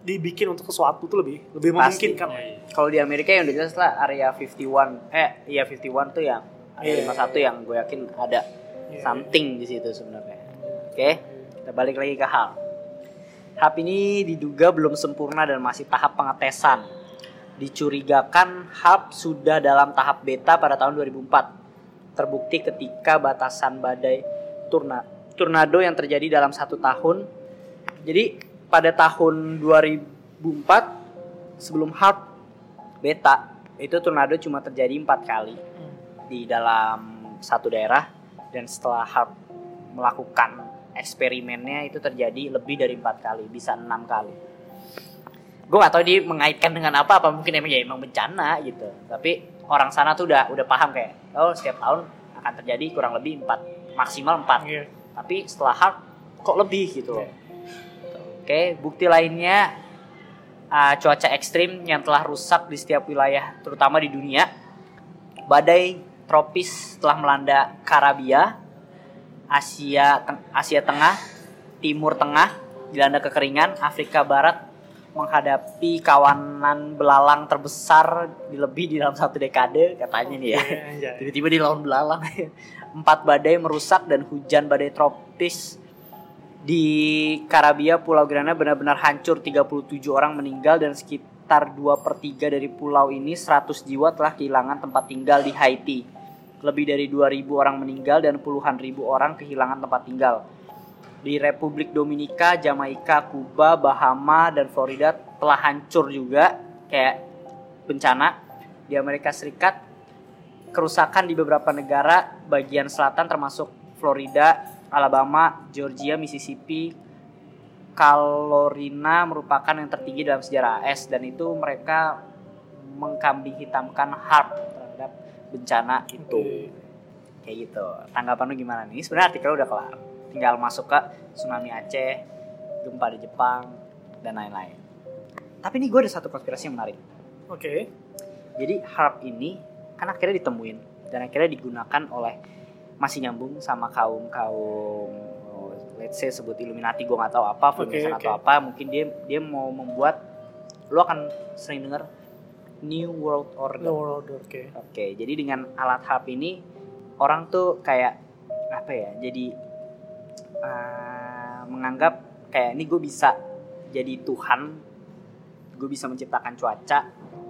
dibikin untuk sesuatu tuh lebih lebih Pasti. memungkinkan. Ya, iya. kalau di Amerika yang udah jelas lah area 51 eh iya 51 tuh yang area Iya. 51 yang gue yakin ada Iya. something di situ sebenarnya. Oke kita balik lagi ke hal. HAP ini diduga belum sempurna dan masih tahap pengetesan. Dicurigakan HAP sudah dalam tahap beta pada tahun 2004 terbukti ketika batasan badai turna tornado yang terjadi dalam satu tahun. Jadi pada tahun 2004 sebelum HARP beta itu tornado cuma terjadi empat kali di dalam satu daerah dan setelah HARP melakukan eksperimennya itu terjadi lebih dari empat kali bisa enam kali. Gue gak tahu dia mengaitkan dengan apa apa mungkin emang ya emang bencana gitu. Tapi orang sana tuh udah udah paham kayak oh setiap tahun akan terjadi kurang lebih empat maksimal empat. Iya. tapi setelah HARP kok lebih gitu loh. Oke, bukti lainnya uh, cuaca ekstrim yang telah rusak di setiap wilayah, terutama di dunia. Badai tropis telah melanda Karabia, Asia Teng- Asia Tengah, Timur Tengah, dilanda kekeringan, Afrika Barat menghadapi kawanan belalang terbesar di lebih di dalam satu dekade katanya nih ya. Iya, anjay. Tiba-tiba di lawan belalang. empat badai merusak dan hujan badai tropis di Karabia Pulau Granada benar-benar hancur 37 orang meninggal dan sekitar 2 per 3 dari pulau ini 100 jiwa telah kehilangan tempat tinggal di Haiti lebih dari 2000 orang meninggal dan puluhan ribu orang kehilangan tempat tinggal. Di Republik Dominika, Jamaika, Kuba, Bahama dan Florida telah hancur juga kayak bencana. Di Amerika Serikat kerusakan di beberapa negara bagian selatan termasuk Florida, Alabama, Georgia, Mississippi, Carolina merupakan yang tertinggi dalam sejarah AS dan itu mereka mengkambing hitamkan harp bencana itu. Kayak gitu. Tanggapan lu gimana nih? Sebenarnya artikel udah kelar. Tinggal masuk ke tsunami Aceh gempa di Jepang dan lain-lain. Tapi ini gue ada satu konspirasi yang menarik. Oke. jadi harp ini kan akhirnya ditemuin dan akhirnya digunakan oleh masih nyambung sama kaum kaum let's say sebut Illuminati gue nggak tahu apa Freemason Oke, atau apa mungkin dia dia mau membuat lo akan sering dengar New World Order No world order. Oke. Oke, jadi dengan alat harp ini orang tuh kayak apa ya? Jadi uh, menganggap kayak ini gue bisa jadi Tuhan, gue bisa menciptakan cuaca,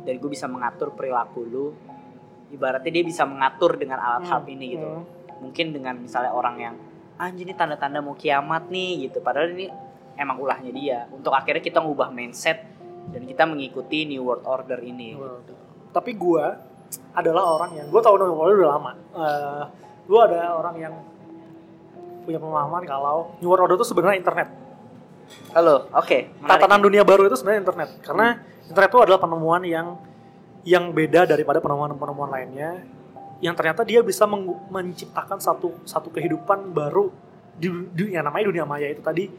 dan gue bisa mengatur perilaku lu. Ibaratnya dia bisa mengatur dengan alat harp ini gitu. Hmm. Mungkin dengan misalnya orang yang anjir ini tanda-tanda mau kiamat nih gitu. Padahal ini emang ulahnya dia. Untuk akhirnya kita ngubah mindset dan kita mengikuti New World Order ini. World Order. Tapi gue adalah orang yang gue tahu New World Order udah lama. Eh gue ada orang yang punya pemahaman kalau New World Order itu sebenarnya internet. Halo, oke. menarik. Tatanan dunia baru itu sebenarnya internet. Karena internet itu adalah penemuan yang yang beda daripada penemuan-penemuan lainnya. Yang ternyata dia bisa meng- menciptakan satu satu kehidupan baru di dunia namanya dunia maya itu tadi.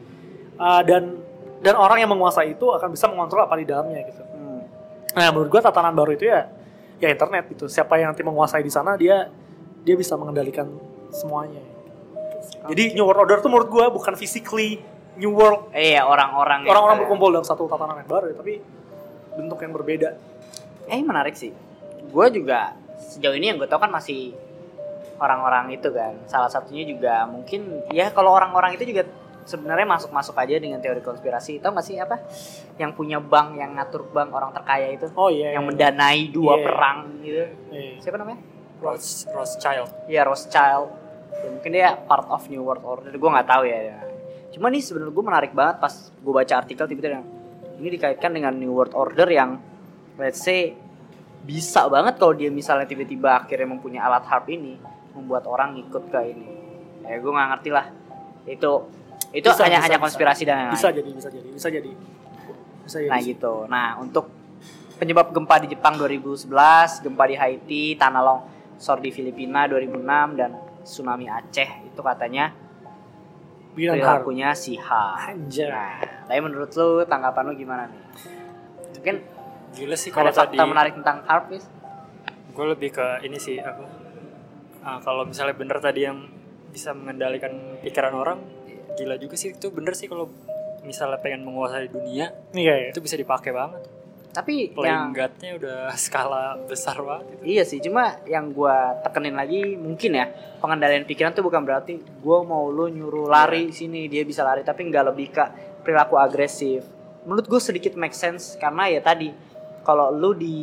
Eh, dan dan orang yang menguasai itu akan bisa mengontrol apa di dalamnya gitu. Hmm. Nah, menurut gua tatanan baru itu ya ya internet gitu. Siapa yang nanti menguasai di sana dia dia bisa mengendalikan semuanya. Jadi New World Order itu menurut gua bukan physically New World Eh, Iya, orang-orang yang orang-orang kayak- berkumpul dalam satu tatanan yang baru ya, tapi bentuk yang berbeda. Eh, menarik sih. Gue juga sejauh ini yang gue tau kan masih orang-orang itu kan. Salah satunya juga mungkin ya kalau orang-orang itu juga sebenarnya masuk-masuk aja dengan teori konspirasi. Tahu gak sih apa? Yang punya bank, yang ngatur bank orang terkaya itu, Oh iya. yang mendanai dua Iya. perang gitu. Iya. Siapa namanya? Roth, Rothschild. Ya Rothschild. Ya, mungkin dia part of New World Order. Gue nggak tahu ya. Cuma nih sebenarnya gue menarik banget pas gue baca artikel tiba-tiba yang ini dikaitkan dengan New World Order yang let's say bisa banget kalau dia misalnya tiba-tiba akhirnya mempunyai alat harp ini membuat orang ikut ke ini. Ya gue nggak ngerti lah. Itu itu Bisa, hanya bisa, hanya bisa. konspirasi dan lain-lain. Bisa jadi, bisa jadi, bisa jadi. Bisa jadi. Nah gitu. Nah untuk penyebab gempa di Jepang 2011, gempa di Haiti, tanah longsor di Filipina 2006 dan tsunami Aceh itu katanya Bilang perilakunya si H. Anjay. Nah, tapi menurut lu tanggapan lu gimana nih? Mungkin Gila sih ada kalau tadi fakta menarik tentang harp Fis? gue lebih ke ini sih apa ah, kalau misalnya bener tadi yang bisa mengendalikan pikiran orang gila juga sih itu bener sih kalau misalnya pengen menguasai dunia Iya, iya. itu bisa dipakai banget Tapi yang playing God-nya udah skala besar banget gitu. Iya sih, cuma yang gua tekenin lagi mungkin ya pengendalian pikiran tuh bukan berarti gua mau lu nyuruh lari sini dia bisa lari, tapi nggak lebih ke perilaku agresif. Menurut gue sedikit make sense karena ya tadi kalau lu di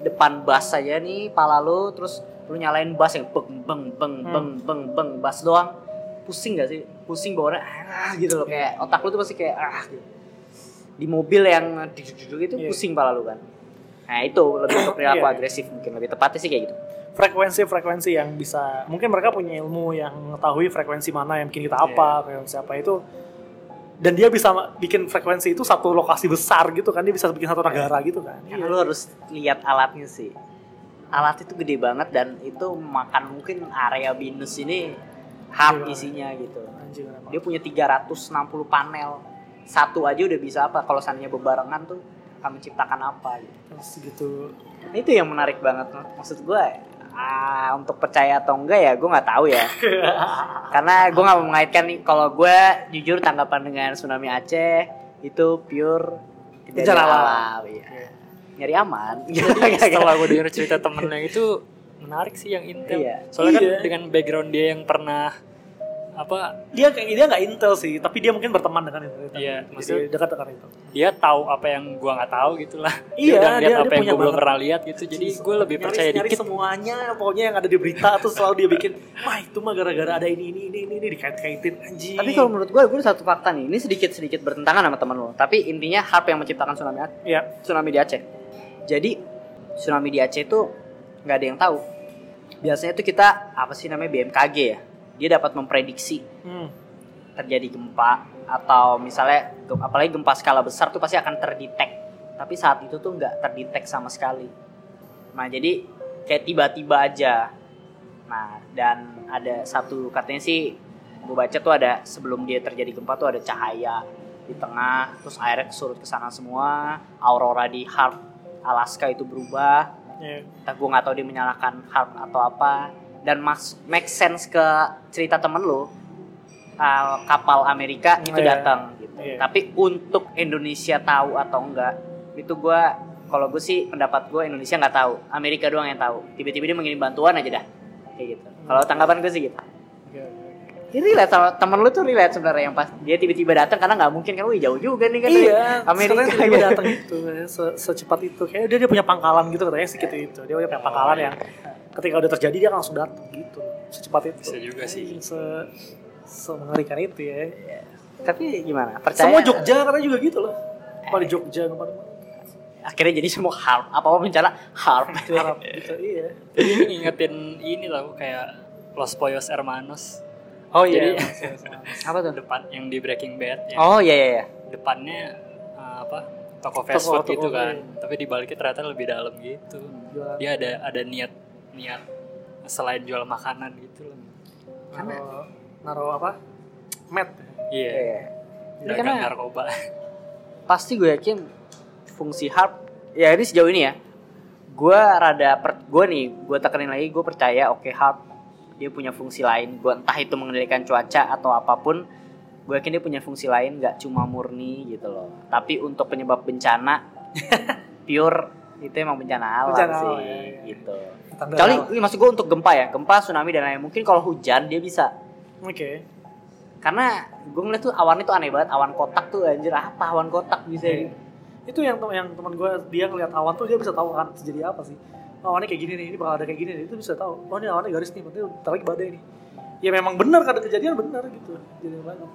depan bus aja nih, pala lu terus lu nyalain bass yang beng beng beng beng beng beng bass doang, pusing gak sih? Pusing bawaannya ah gitu loh kayak otak lu tuh pasti kayak ah gitu. Di mobil yang duduk itu Iya. pusing pala lu kan. Nah itu lebih ke perilaku Iya. agresif mungkin lebih tepatnya sih kayak gitu. Frekuensi-frekuensi yang bisa, mungkin mereka punya ilmu yang mengetahui frekuensi mana yang bikin kita apa, frekuensi apa itu. Dan dia bisa bikin frekuensi itu satu lokasi besar gitu kan, dia bisa bikin satu negara gitu kan. Karena lu harus lihat alatnya sih. Alat itu gede banget dan itu makan mungkin area binus ini hard Iya. isinya gitu. Anjing, kenapa? Dia punya 360 panel. Satu aja udah bisa apa kalau seandainya bebarengan tuh akan menciptakan apa gitu. Terus gitu. Nah, itu yang menarik banget maksud gue ah untuk percaya atau enggak ya gue nggak tahu ya karena gue nggak mau mengaitkan nih kalau gue jujur tanggapan dengan tsunami Aceh itu pure kejadian alam. alam iya. nyari aman Jadi setelah gue denger cerita temennya itu menarik sih yang intel. Iya. Soalnya Iya. kan dengan background dia yang pernah apa dia kayak dia nggak intel sih tapi dia mungkin berteman dengan itu Iya, Jadi maksud- dekat dengan itu dia tahu apa yang gua nggak tahu gitu lah. Iya, udah dia- lihat dia apa yang punya gua belum pernah lihat gitu. Jadi gue lebih Nyaris- percaya nyaris dikit. semuanya pokoknya yang ada di berita tuh selalu dia bikin wah itu mah gara-gara ada ini ini ini ini, ini dikait-kaitin anjing Tapi kalau menurut gue, gue ada satu fakta nih. Ini sedikit sedikit bertentangan sama temen lo. Tapi intinya harp yang menciptakan tsunami Aceh. ya tsunami di Aceh. Jadi tsunami di Aceh itu nggak ada yang tahu. Biasanya itu kita apa sih namanya BMKG ya. Dia dapat memprediksi hmm. terjadi gempa atau misalnya apalagi gempa skala besar tuh pasti akan terdetek. Tapi saat itu tuh nggak terdetek sama sekali. Nah jadi kayak tiba-tiba aja. Nah dan ada satu katanya sih gue baca tuh ada sebelum dia terjadi gempa tuh ada cahaya di tengah terus airnya surut ke sana semua aurora di Harp Alaska itu berubah ya. entah gue nggak tahu dia menyalakan harp atau apa dan mas make sense ke cerita temen lo uh, kapal Amerika itu Iya. datang gitu Iya. tapi untuk Indonesia tahu atau enggak itu gue kalau gue sih pendapat gue Indonesia nggak tahu Amerika doang yang tahu tiba-tiba dia mengirim bantuan aja dah kayak gitu kalau tanggapan gue sih gitu oke. ini relate sama temen lu tuh relate sebenarnya yang pas dia tiba-tiba datang karena nggak mungkin kan wih jauh juga nih kan Iya, Amerika Amerika tiba gitu. datang ya, se- secepat itu. Kayak dia dia punya pangkalan gitu katanya sih gitu itu. Dia punya pangkalan yang ketika udah terjadi dia langsung datang gitu, secepat itu. Bisa juga sih. Se, se mengerikan itu ya. tapi gimana percaya Semua Jogja katanya juga gitu loh. Pada Jogja ke mana akhirnya jadi semua harp apa apa bencana harp Arab gitu, iya. Ini ngingetin ini tau kayak Los Pollos Hermanos. Oh Jadi apa tuh depan yang di Breaking Bad yang oh iya iya iya depannya uh, apa toko fast Toko- food gitu toko, kan. iya. Tapi dibaliknya ternyata lebih dalam gitu. Jualan. Dia ada ada niat niat selain jual makanan gitu loh. Naro, naro apa? Mat. Iya. Ini Dagang karena- narkoba. pasti gue yakin fungsi harp ya ini sejauh ini ya gue rada per, gue nih gue tekenin lagi gue percaya oke harp dia punya fungsi lain gue entah itu mengendalikan cuaca atau apa pun gue yakin dia punya fungsi lain nggak cuma murni gitu loh tapi untuk penyebab bencana pure itu emang bencana alam Bencana sih alam, ya, ya. gitu Kecuali ini maksud gue untuk gempa ya gempa tsunami dan lain mungkin kalau hujan dia bisa Oke. karena gue ngeliat tuh awannya tuh aneh banget awan kotak tuh anjir apa awan kotak bisa Iya. Itu yang tem- yang teman gue dia ngeliat awan tuh dia bisa tahu kan terjadi apa sih. Oh, awannya kayak gini nih, ini bakal ada kayak gini nih. Itu bisa tahu. Oh, ini awannya garis nih, berarti lagi badai nih. Ya memang benar kada kejadian benar gitu. Jadi banget.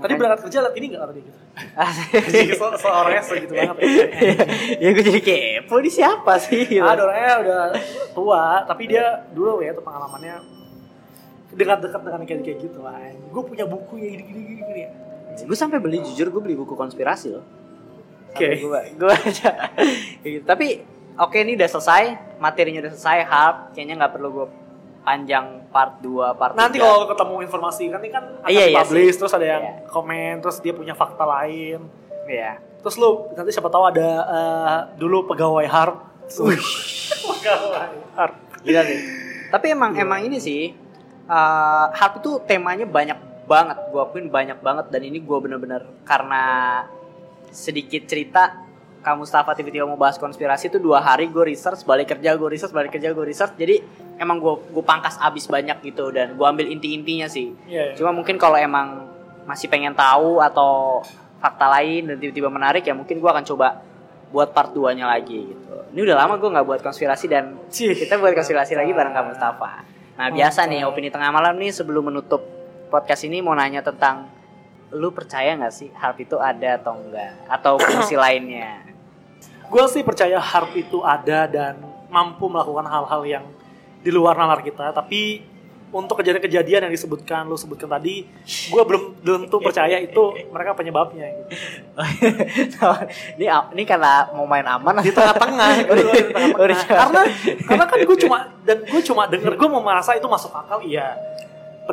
Tadi berangkat kerja liat ini enggak ada gitu. Asik. Jadi se seorangnya segitu banget. ya gue jadi kepo ini siapa sih gitu. Ada orangnya udah tua, tapi dia dulu ya tuh pengalamannya dekat-dekat dengan kayak kayak gitu lah. Gue punya buku yang gini gini gini. gini. gue sampai beli jujur gue beli buku konspirasi loh Oke. gue gue aja Kayak gitu. tapi oke ini udah selesai materinya udah selesai harp kayaknya nggak perlu gue panjang part 2 part Nanti 3. kalau ketemu informasi kan ini kan akan Iya, iya publish terus ada yang Iya. komen terus dia punya fakta lain. Iya. Terus lu nanti siapa tahu ada eh, dulu pegawai harp. pegawai harp. Gila nih. Tapi emang emang ini sih uh, harp itu temanya banyak banget. Gue akuin banyak banget dan ini gue bener-bener karena sedikit cerita kamu Mustafa tiba-tiba mau bahas konspirasi itu dua hari gue research balik kerja gue research balik kerja gue research jadi emang gue gue pangkas abis banyak gitu dan gue ambil inti-intinya sih Iya. iya. cuma mungkin kalau emang masih pengen tahu atau fakta lain dan tiba-tiba menarik ya mungkin gue akan coba buat part 2 nya lagi gitu ini udah lama gue nggak buat konspirasi dan Cih. kita buat konspirasi lagi bareng kamu Mustafa. Nah biasa nih opini tengah malam nih sebelum menutup podcast ini mau nanya tentang lu percaya nggak sih harp itu ada atau enggak atau fungsi lainnya? Gue sih percaya harp itu ada dan mampu melakukan hal-hal yang di luar nalar kita. Tapi untuk kejadian-kejadian yang disebutkan, lu sebutkan tadi, gue belum belum tuh percaya itu mereka penyebabnya. Gitu. ini ini karena mau main aman Di tengah-tengah, gitu, karena karena kan gue cuma dan gue cuma denger gue mau merasa itu masuk akal iya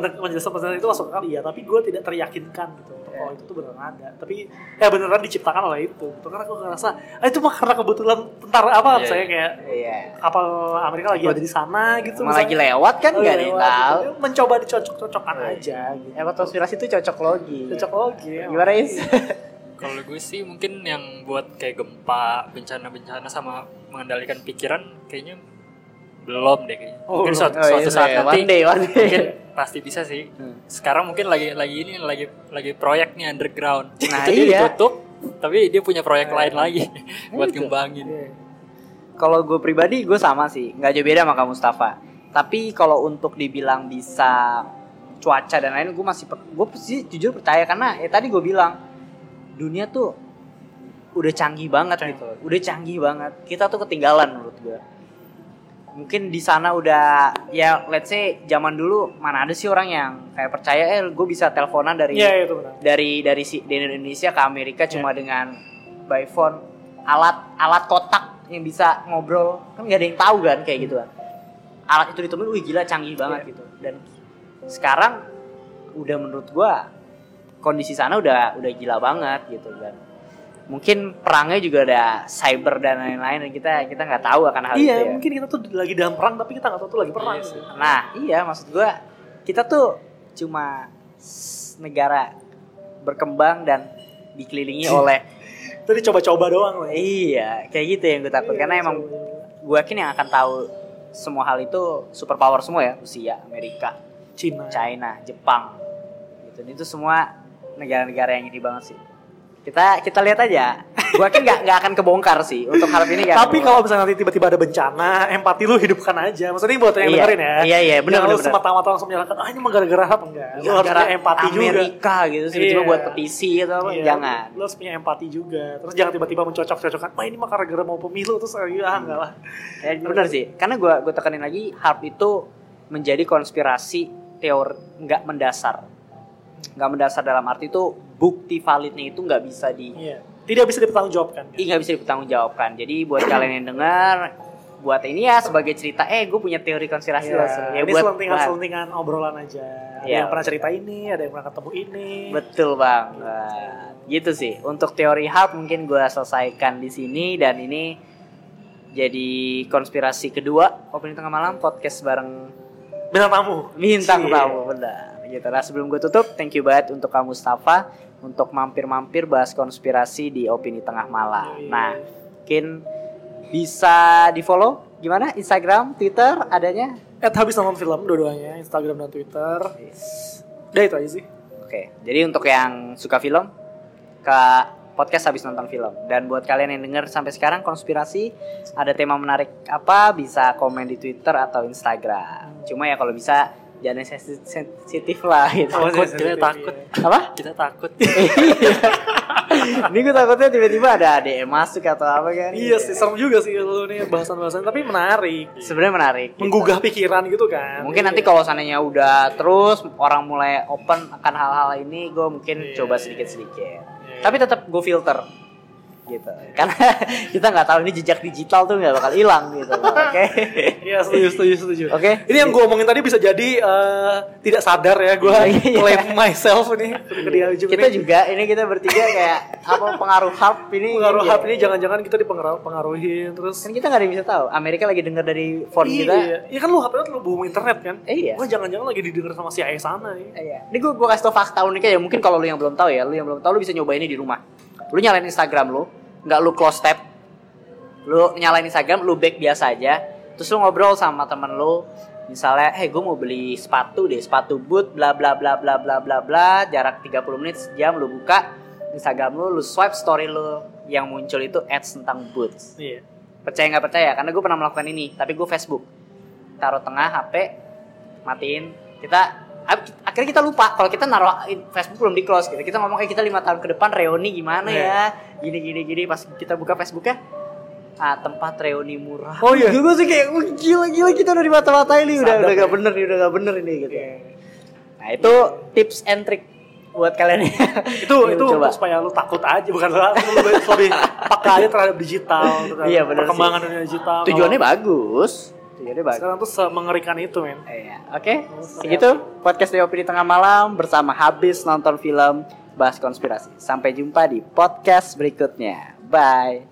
penjelasan penjelasan itu masuk akal iya tapi gue tidak teryakinkan gitu oh itu tuh beneran ada tapi ya beneran diciptakan oleh itu gitu. karena gue ngerasa ah, itu mah karena kebetulan tentara apa Iya, saya iya. kayak Iya. kapal Amerika lagi ada di sana gitu Cuma lagi lewat kan Oh, nggak ada yang lewat tahu. gitu. mencoba dicocok-cocokkan aja gitu Emang konspirasi itu cocok logi. cocok logi Gimana Is? Kalau gue sih mungkin yang buat kayak gempa, bencana-bencana sama mengendalikan pikiran kayaknya belum deh kayaknya. Oh, mungkin suatu, Oh, suatu iya, saat iya. nanti One day, one day. mungkin pasti bisa sih. Hmm. Sekarang mungkin lagi lagi ini lagi lagi proyek nih underground. Nah, Itu dia iya. ditutup, tapi dia punya proyek lain lagi buat itu. ngembangin. Kalau gue pribadi gue sama sih, nggak jauh beda sama kamu Mustafa. Tapi kalau untuk dibilang bisa cuaca dan lain, gue masih gue sih jujur percaya karena ya tadi gue bilang dunia tuh udah canggih banget gitu, udah canggih banget. Kita tuh ketinggalan menurut gue. Mungkin di sana udah ya let's say zaman dulu mana ada sih orang yang kayak percaya eh gue bisa teleponan dari Iya itu benar. dari dari si dari Indonesia ke Amerika cuma dengan by phone alat alat kotak yang bisa ngobrol. Kan nggak ada yang tahu kan kayak gitu kan. Alat itu ditemuin wih gila canggih banget gitu. Dan sekarang udah menurut gua kondisi sana udah udah gila banget gitu kan mungkin perangnya juga ada cyber dan lain-lain dan kita kita nggak tahu akan hal Iya, itu ya. mungkin kita tuh lagi dalam perang tapi kita nggak tahu tuh lagi perang. Iya sih. Nah, iya maksud gua kita tuh cuma negara berkembang dan dikelilingi oleh Tadi coba-coba doang lah. iya, kayak gitu yang gue takut Iya, karena emang coba-coba. gue yakin yang akan tahu semua hal itu superpower semua ya, Rusia, Amerika, Cina. China, Jepang. Gitu. Itu semua negara-negara yang ini banget sih. Kita kita lihat aja. Gue yakin nggak nggak akan kebongkar sih untuk hal ini akan Tapi kalau misalnya nanti tiba-tiba ada bencana, empati lu hidupkan aja. Maksudnya buat yang Iya. dengerin ya. Iya, iya, benar, benar, benar. semata-mata langsung menyalahkan, ah ini mah gara-gara apa enggak. Lu harus Negara punya empati juga. Amerika gitu sih cuma Iya. buat petisi atau apa Iya, jangan. Lu harus punya empati juga. Terus jangan tiba-tiba mencocok-cocokkan, wah ini mah gara-gara mau pemilu terus ah, ah enggak lah. Ya, bener sih, karena gue gue tekanin lagi harp itu menjadi konspirasi teori nggak mendasar, nggak mendasar dalam arti itu bukti validnya itu nggak bisa di Iya. Tidak bisa dipertanggungjawabkan. ih, nggak bisa dipertanggungjawabkan. Jadi buat kalian yang dengar, buat ini ya sebagai cerita, eh gue punya teori konspirasi loh. Iya, Ya, ini buat selentingan-selentingan obrolan aja. Ada Iya. yang pernah cerita ini, ada yang pernah ketemu ini. Betul banget. Gitu sih. Untuk teori harp mungkin gue selesaikan di sini dan ini jadi konspirasi kedua opini tengah malam podcast bareng Bintang tamu. bintang tamu benar gitu. Nah sebelum gue tutup thank you banget untuk kamu Mustafa untuk mampir-mampir bahas konspirasi di opini tengah malam. Yoi. nah mungkin bisa di follow gimana? Instagram Twitter adanya? At habis nonton film dua-duanya, Instagram dan Twitter. Udah itu aja sih. oke jadi untuk yang suka film ke podcast habis nonton film. Dan buat kalian yang denger sampai sekarang konspirasi ada tema menarik apa bisa komen di Twitter atau Instagram. Cuma ya kalau bisa jangan sensi- sensitif lah gitu Takut, sensitif, kita takut. apa Kita takut. Ini gue takutnya tiba-tiba ada DM masuk atau apa kan? Iya sih, serem juga sih lu nih bahasan-bahasan tapi menarik. Sebenarnya menarik. Menggugah pikiran gitu kan. Mungkin Iya. nanti kalau seandainya udah terus orang mulai open akan hal-hal ini, gue mungkin Iya, coba iya. sedikit-sedikit. Iya. Tapi tetap gue filter gitu. Karena kita nggak tahu ini jejak digital tuh nggak bakal hilang gitu. Oke. Iya setuju setuju setuju. Oke. Ini yang gue omongin tadi bisa jadi eh, tidak sadar ya gue Iya. claim myself ini ke dia ujung Kita ini. juga ini kita bertiga kayak apa pengaruh harp ini. pengaruh iya. hub ini jangan-jangan kita dipengaruhin terus. Kan kita nggak ada yang bisa tahu. Amerika lagi denger dari phone kita. Iya, iya kan lu HP lu bohong internet kan? Eh, iya. Wah jangan-jangan lagi didengar sama CIA sana nih. Iya. Ini gue gue kasih tau fakta uniknya ya. Mungkin kalau lu yang belum tahu ya, lu yang belum tahu lu bisa nyoba ini di rumah. Lu nyalain Instagram lu, nggak lu close tab. Lu nyalain Instagram, lu back biasa aja. Terus lu ngobrol sama temen lu. Misalnya, eh gue mau beli sepatu deh, sepatu boot, bla bla bla bla bla bla bla, jarak 30 menit sejam lu buka Instagram lu, lu swipe story lu yang muncul itu ads tentang boots Iya. percaya nggak percaya karena gue pernah melakukan ini tapi gue Facebook taruh tengah HP matiin kita akhirnya kita lupa kalau kita naruh Facebook belum di close gitu kita ngomong eh kita lima tahun ke depan reuni gimana Iya. ya gini gini gini pas kita buka Facebooknya ah tempat reuni murah Oh, iya? gue sih kayak "Wah, gila gila kita udah di mata-mata ini udah udah gak bener nih udah gak bener ini gitu Iya. nah itu tips and trick buat kalian itu Yuk, itu coba. supaya lu takut aja bukan lu lebih, lebih peka aja terhadap digital terhadap Iya, perkembangan sih. dunia digital tujuannya Kalau- bagus tujuannya bagus sekarang tuh semengerikan itu men Iya, oke. Segitu podcast DOP di tengah malam bersama habis nonton film bahas konspirasi. Sampai jumpa di podcast berikutnya. Bye.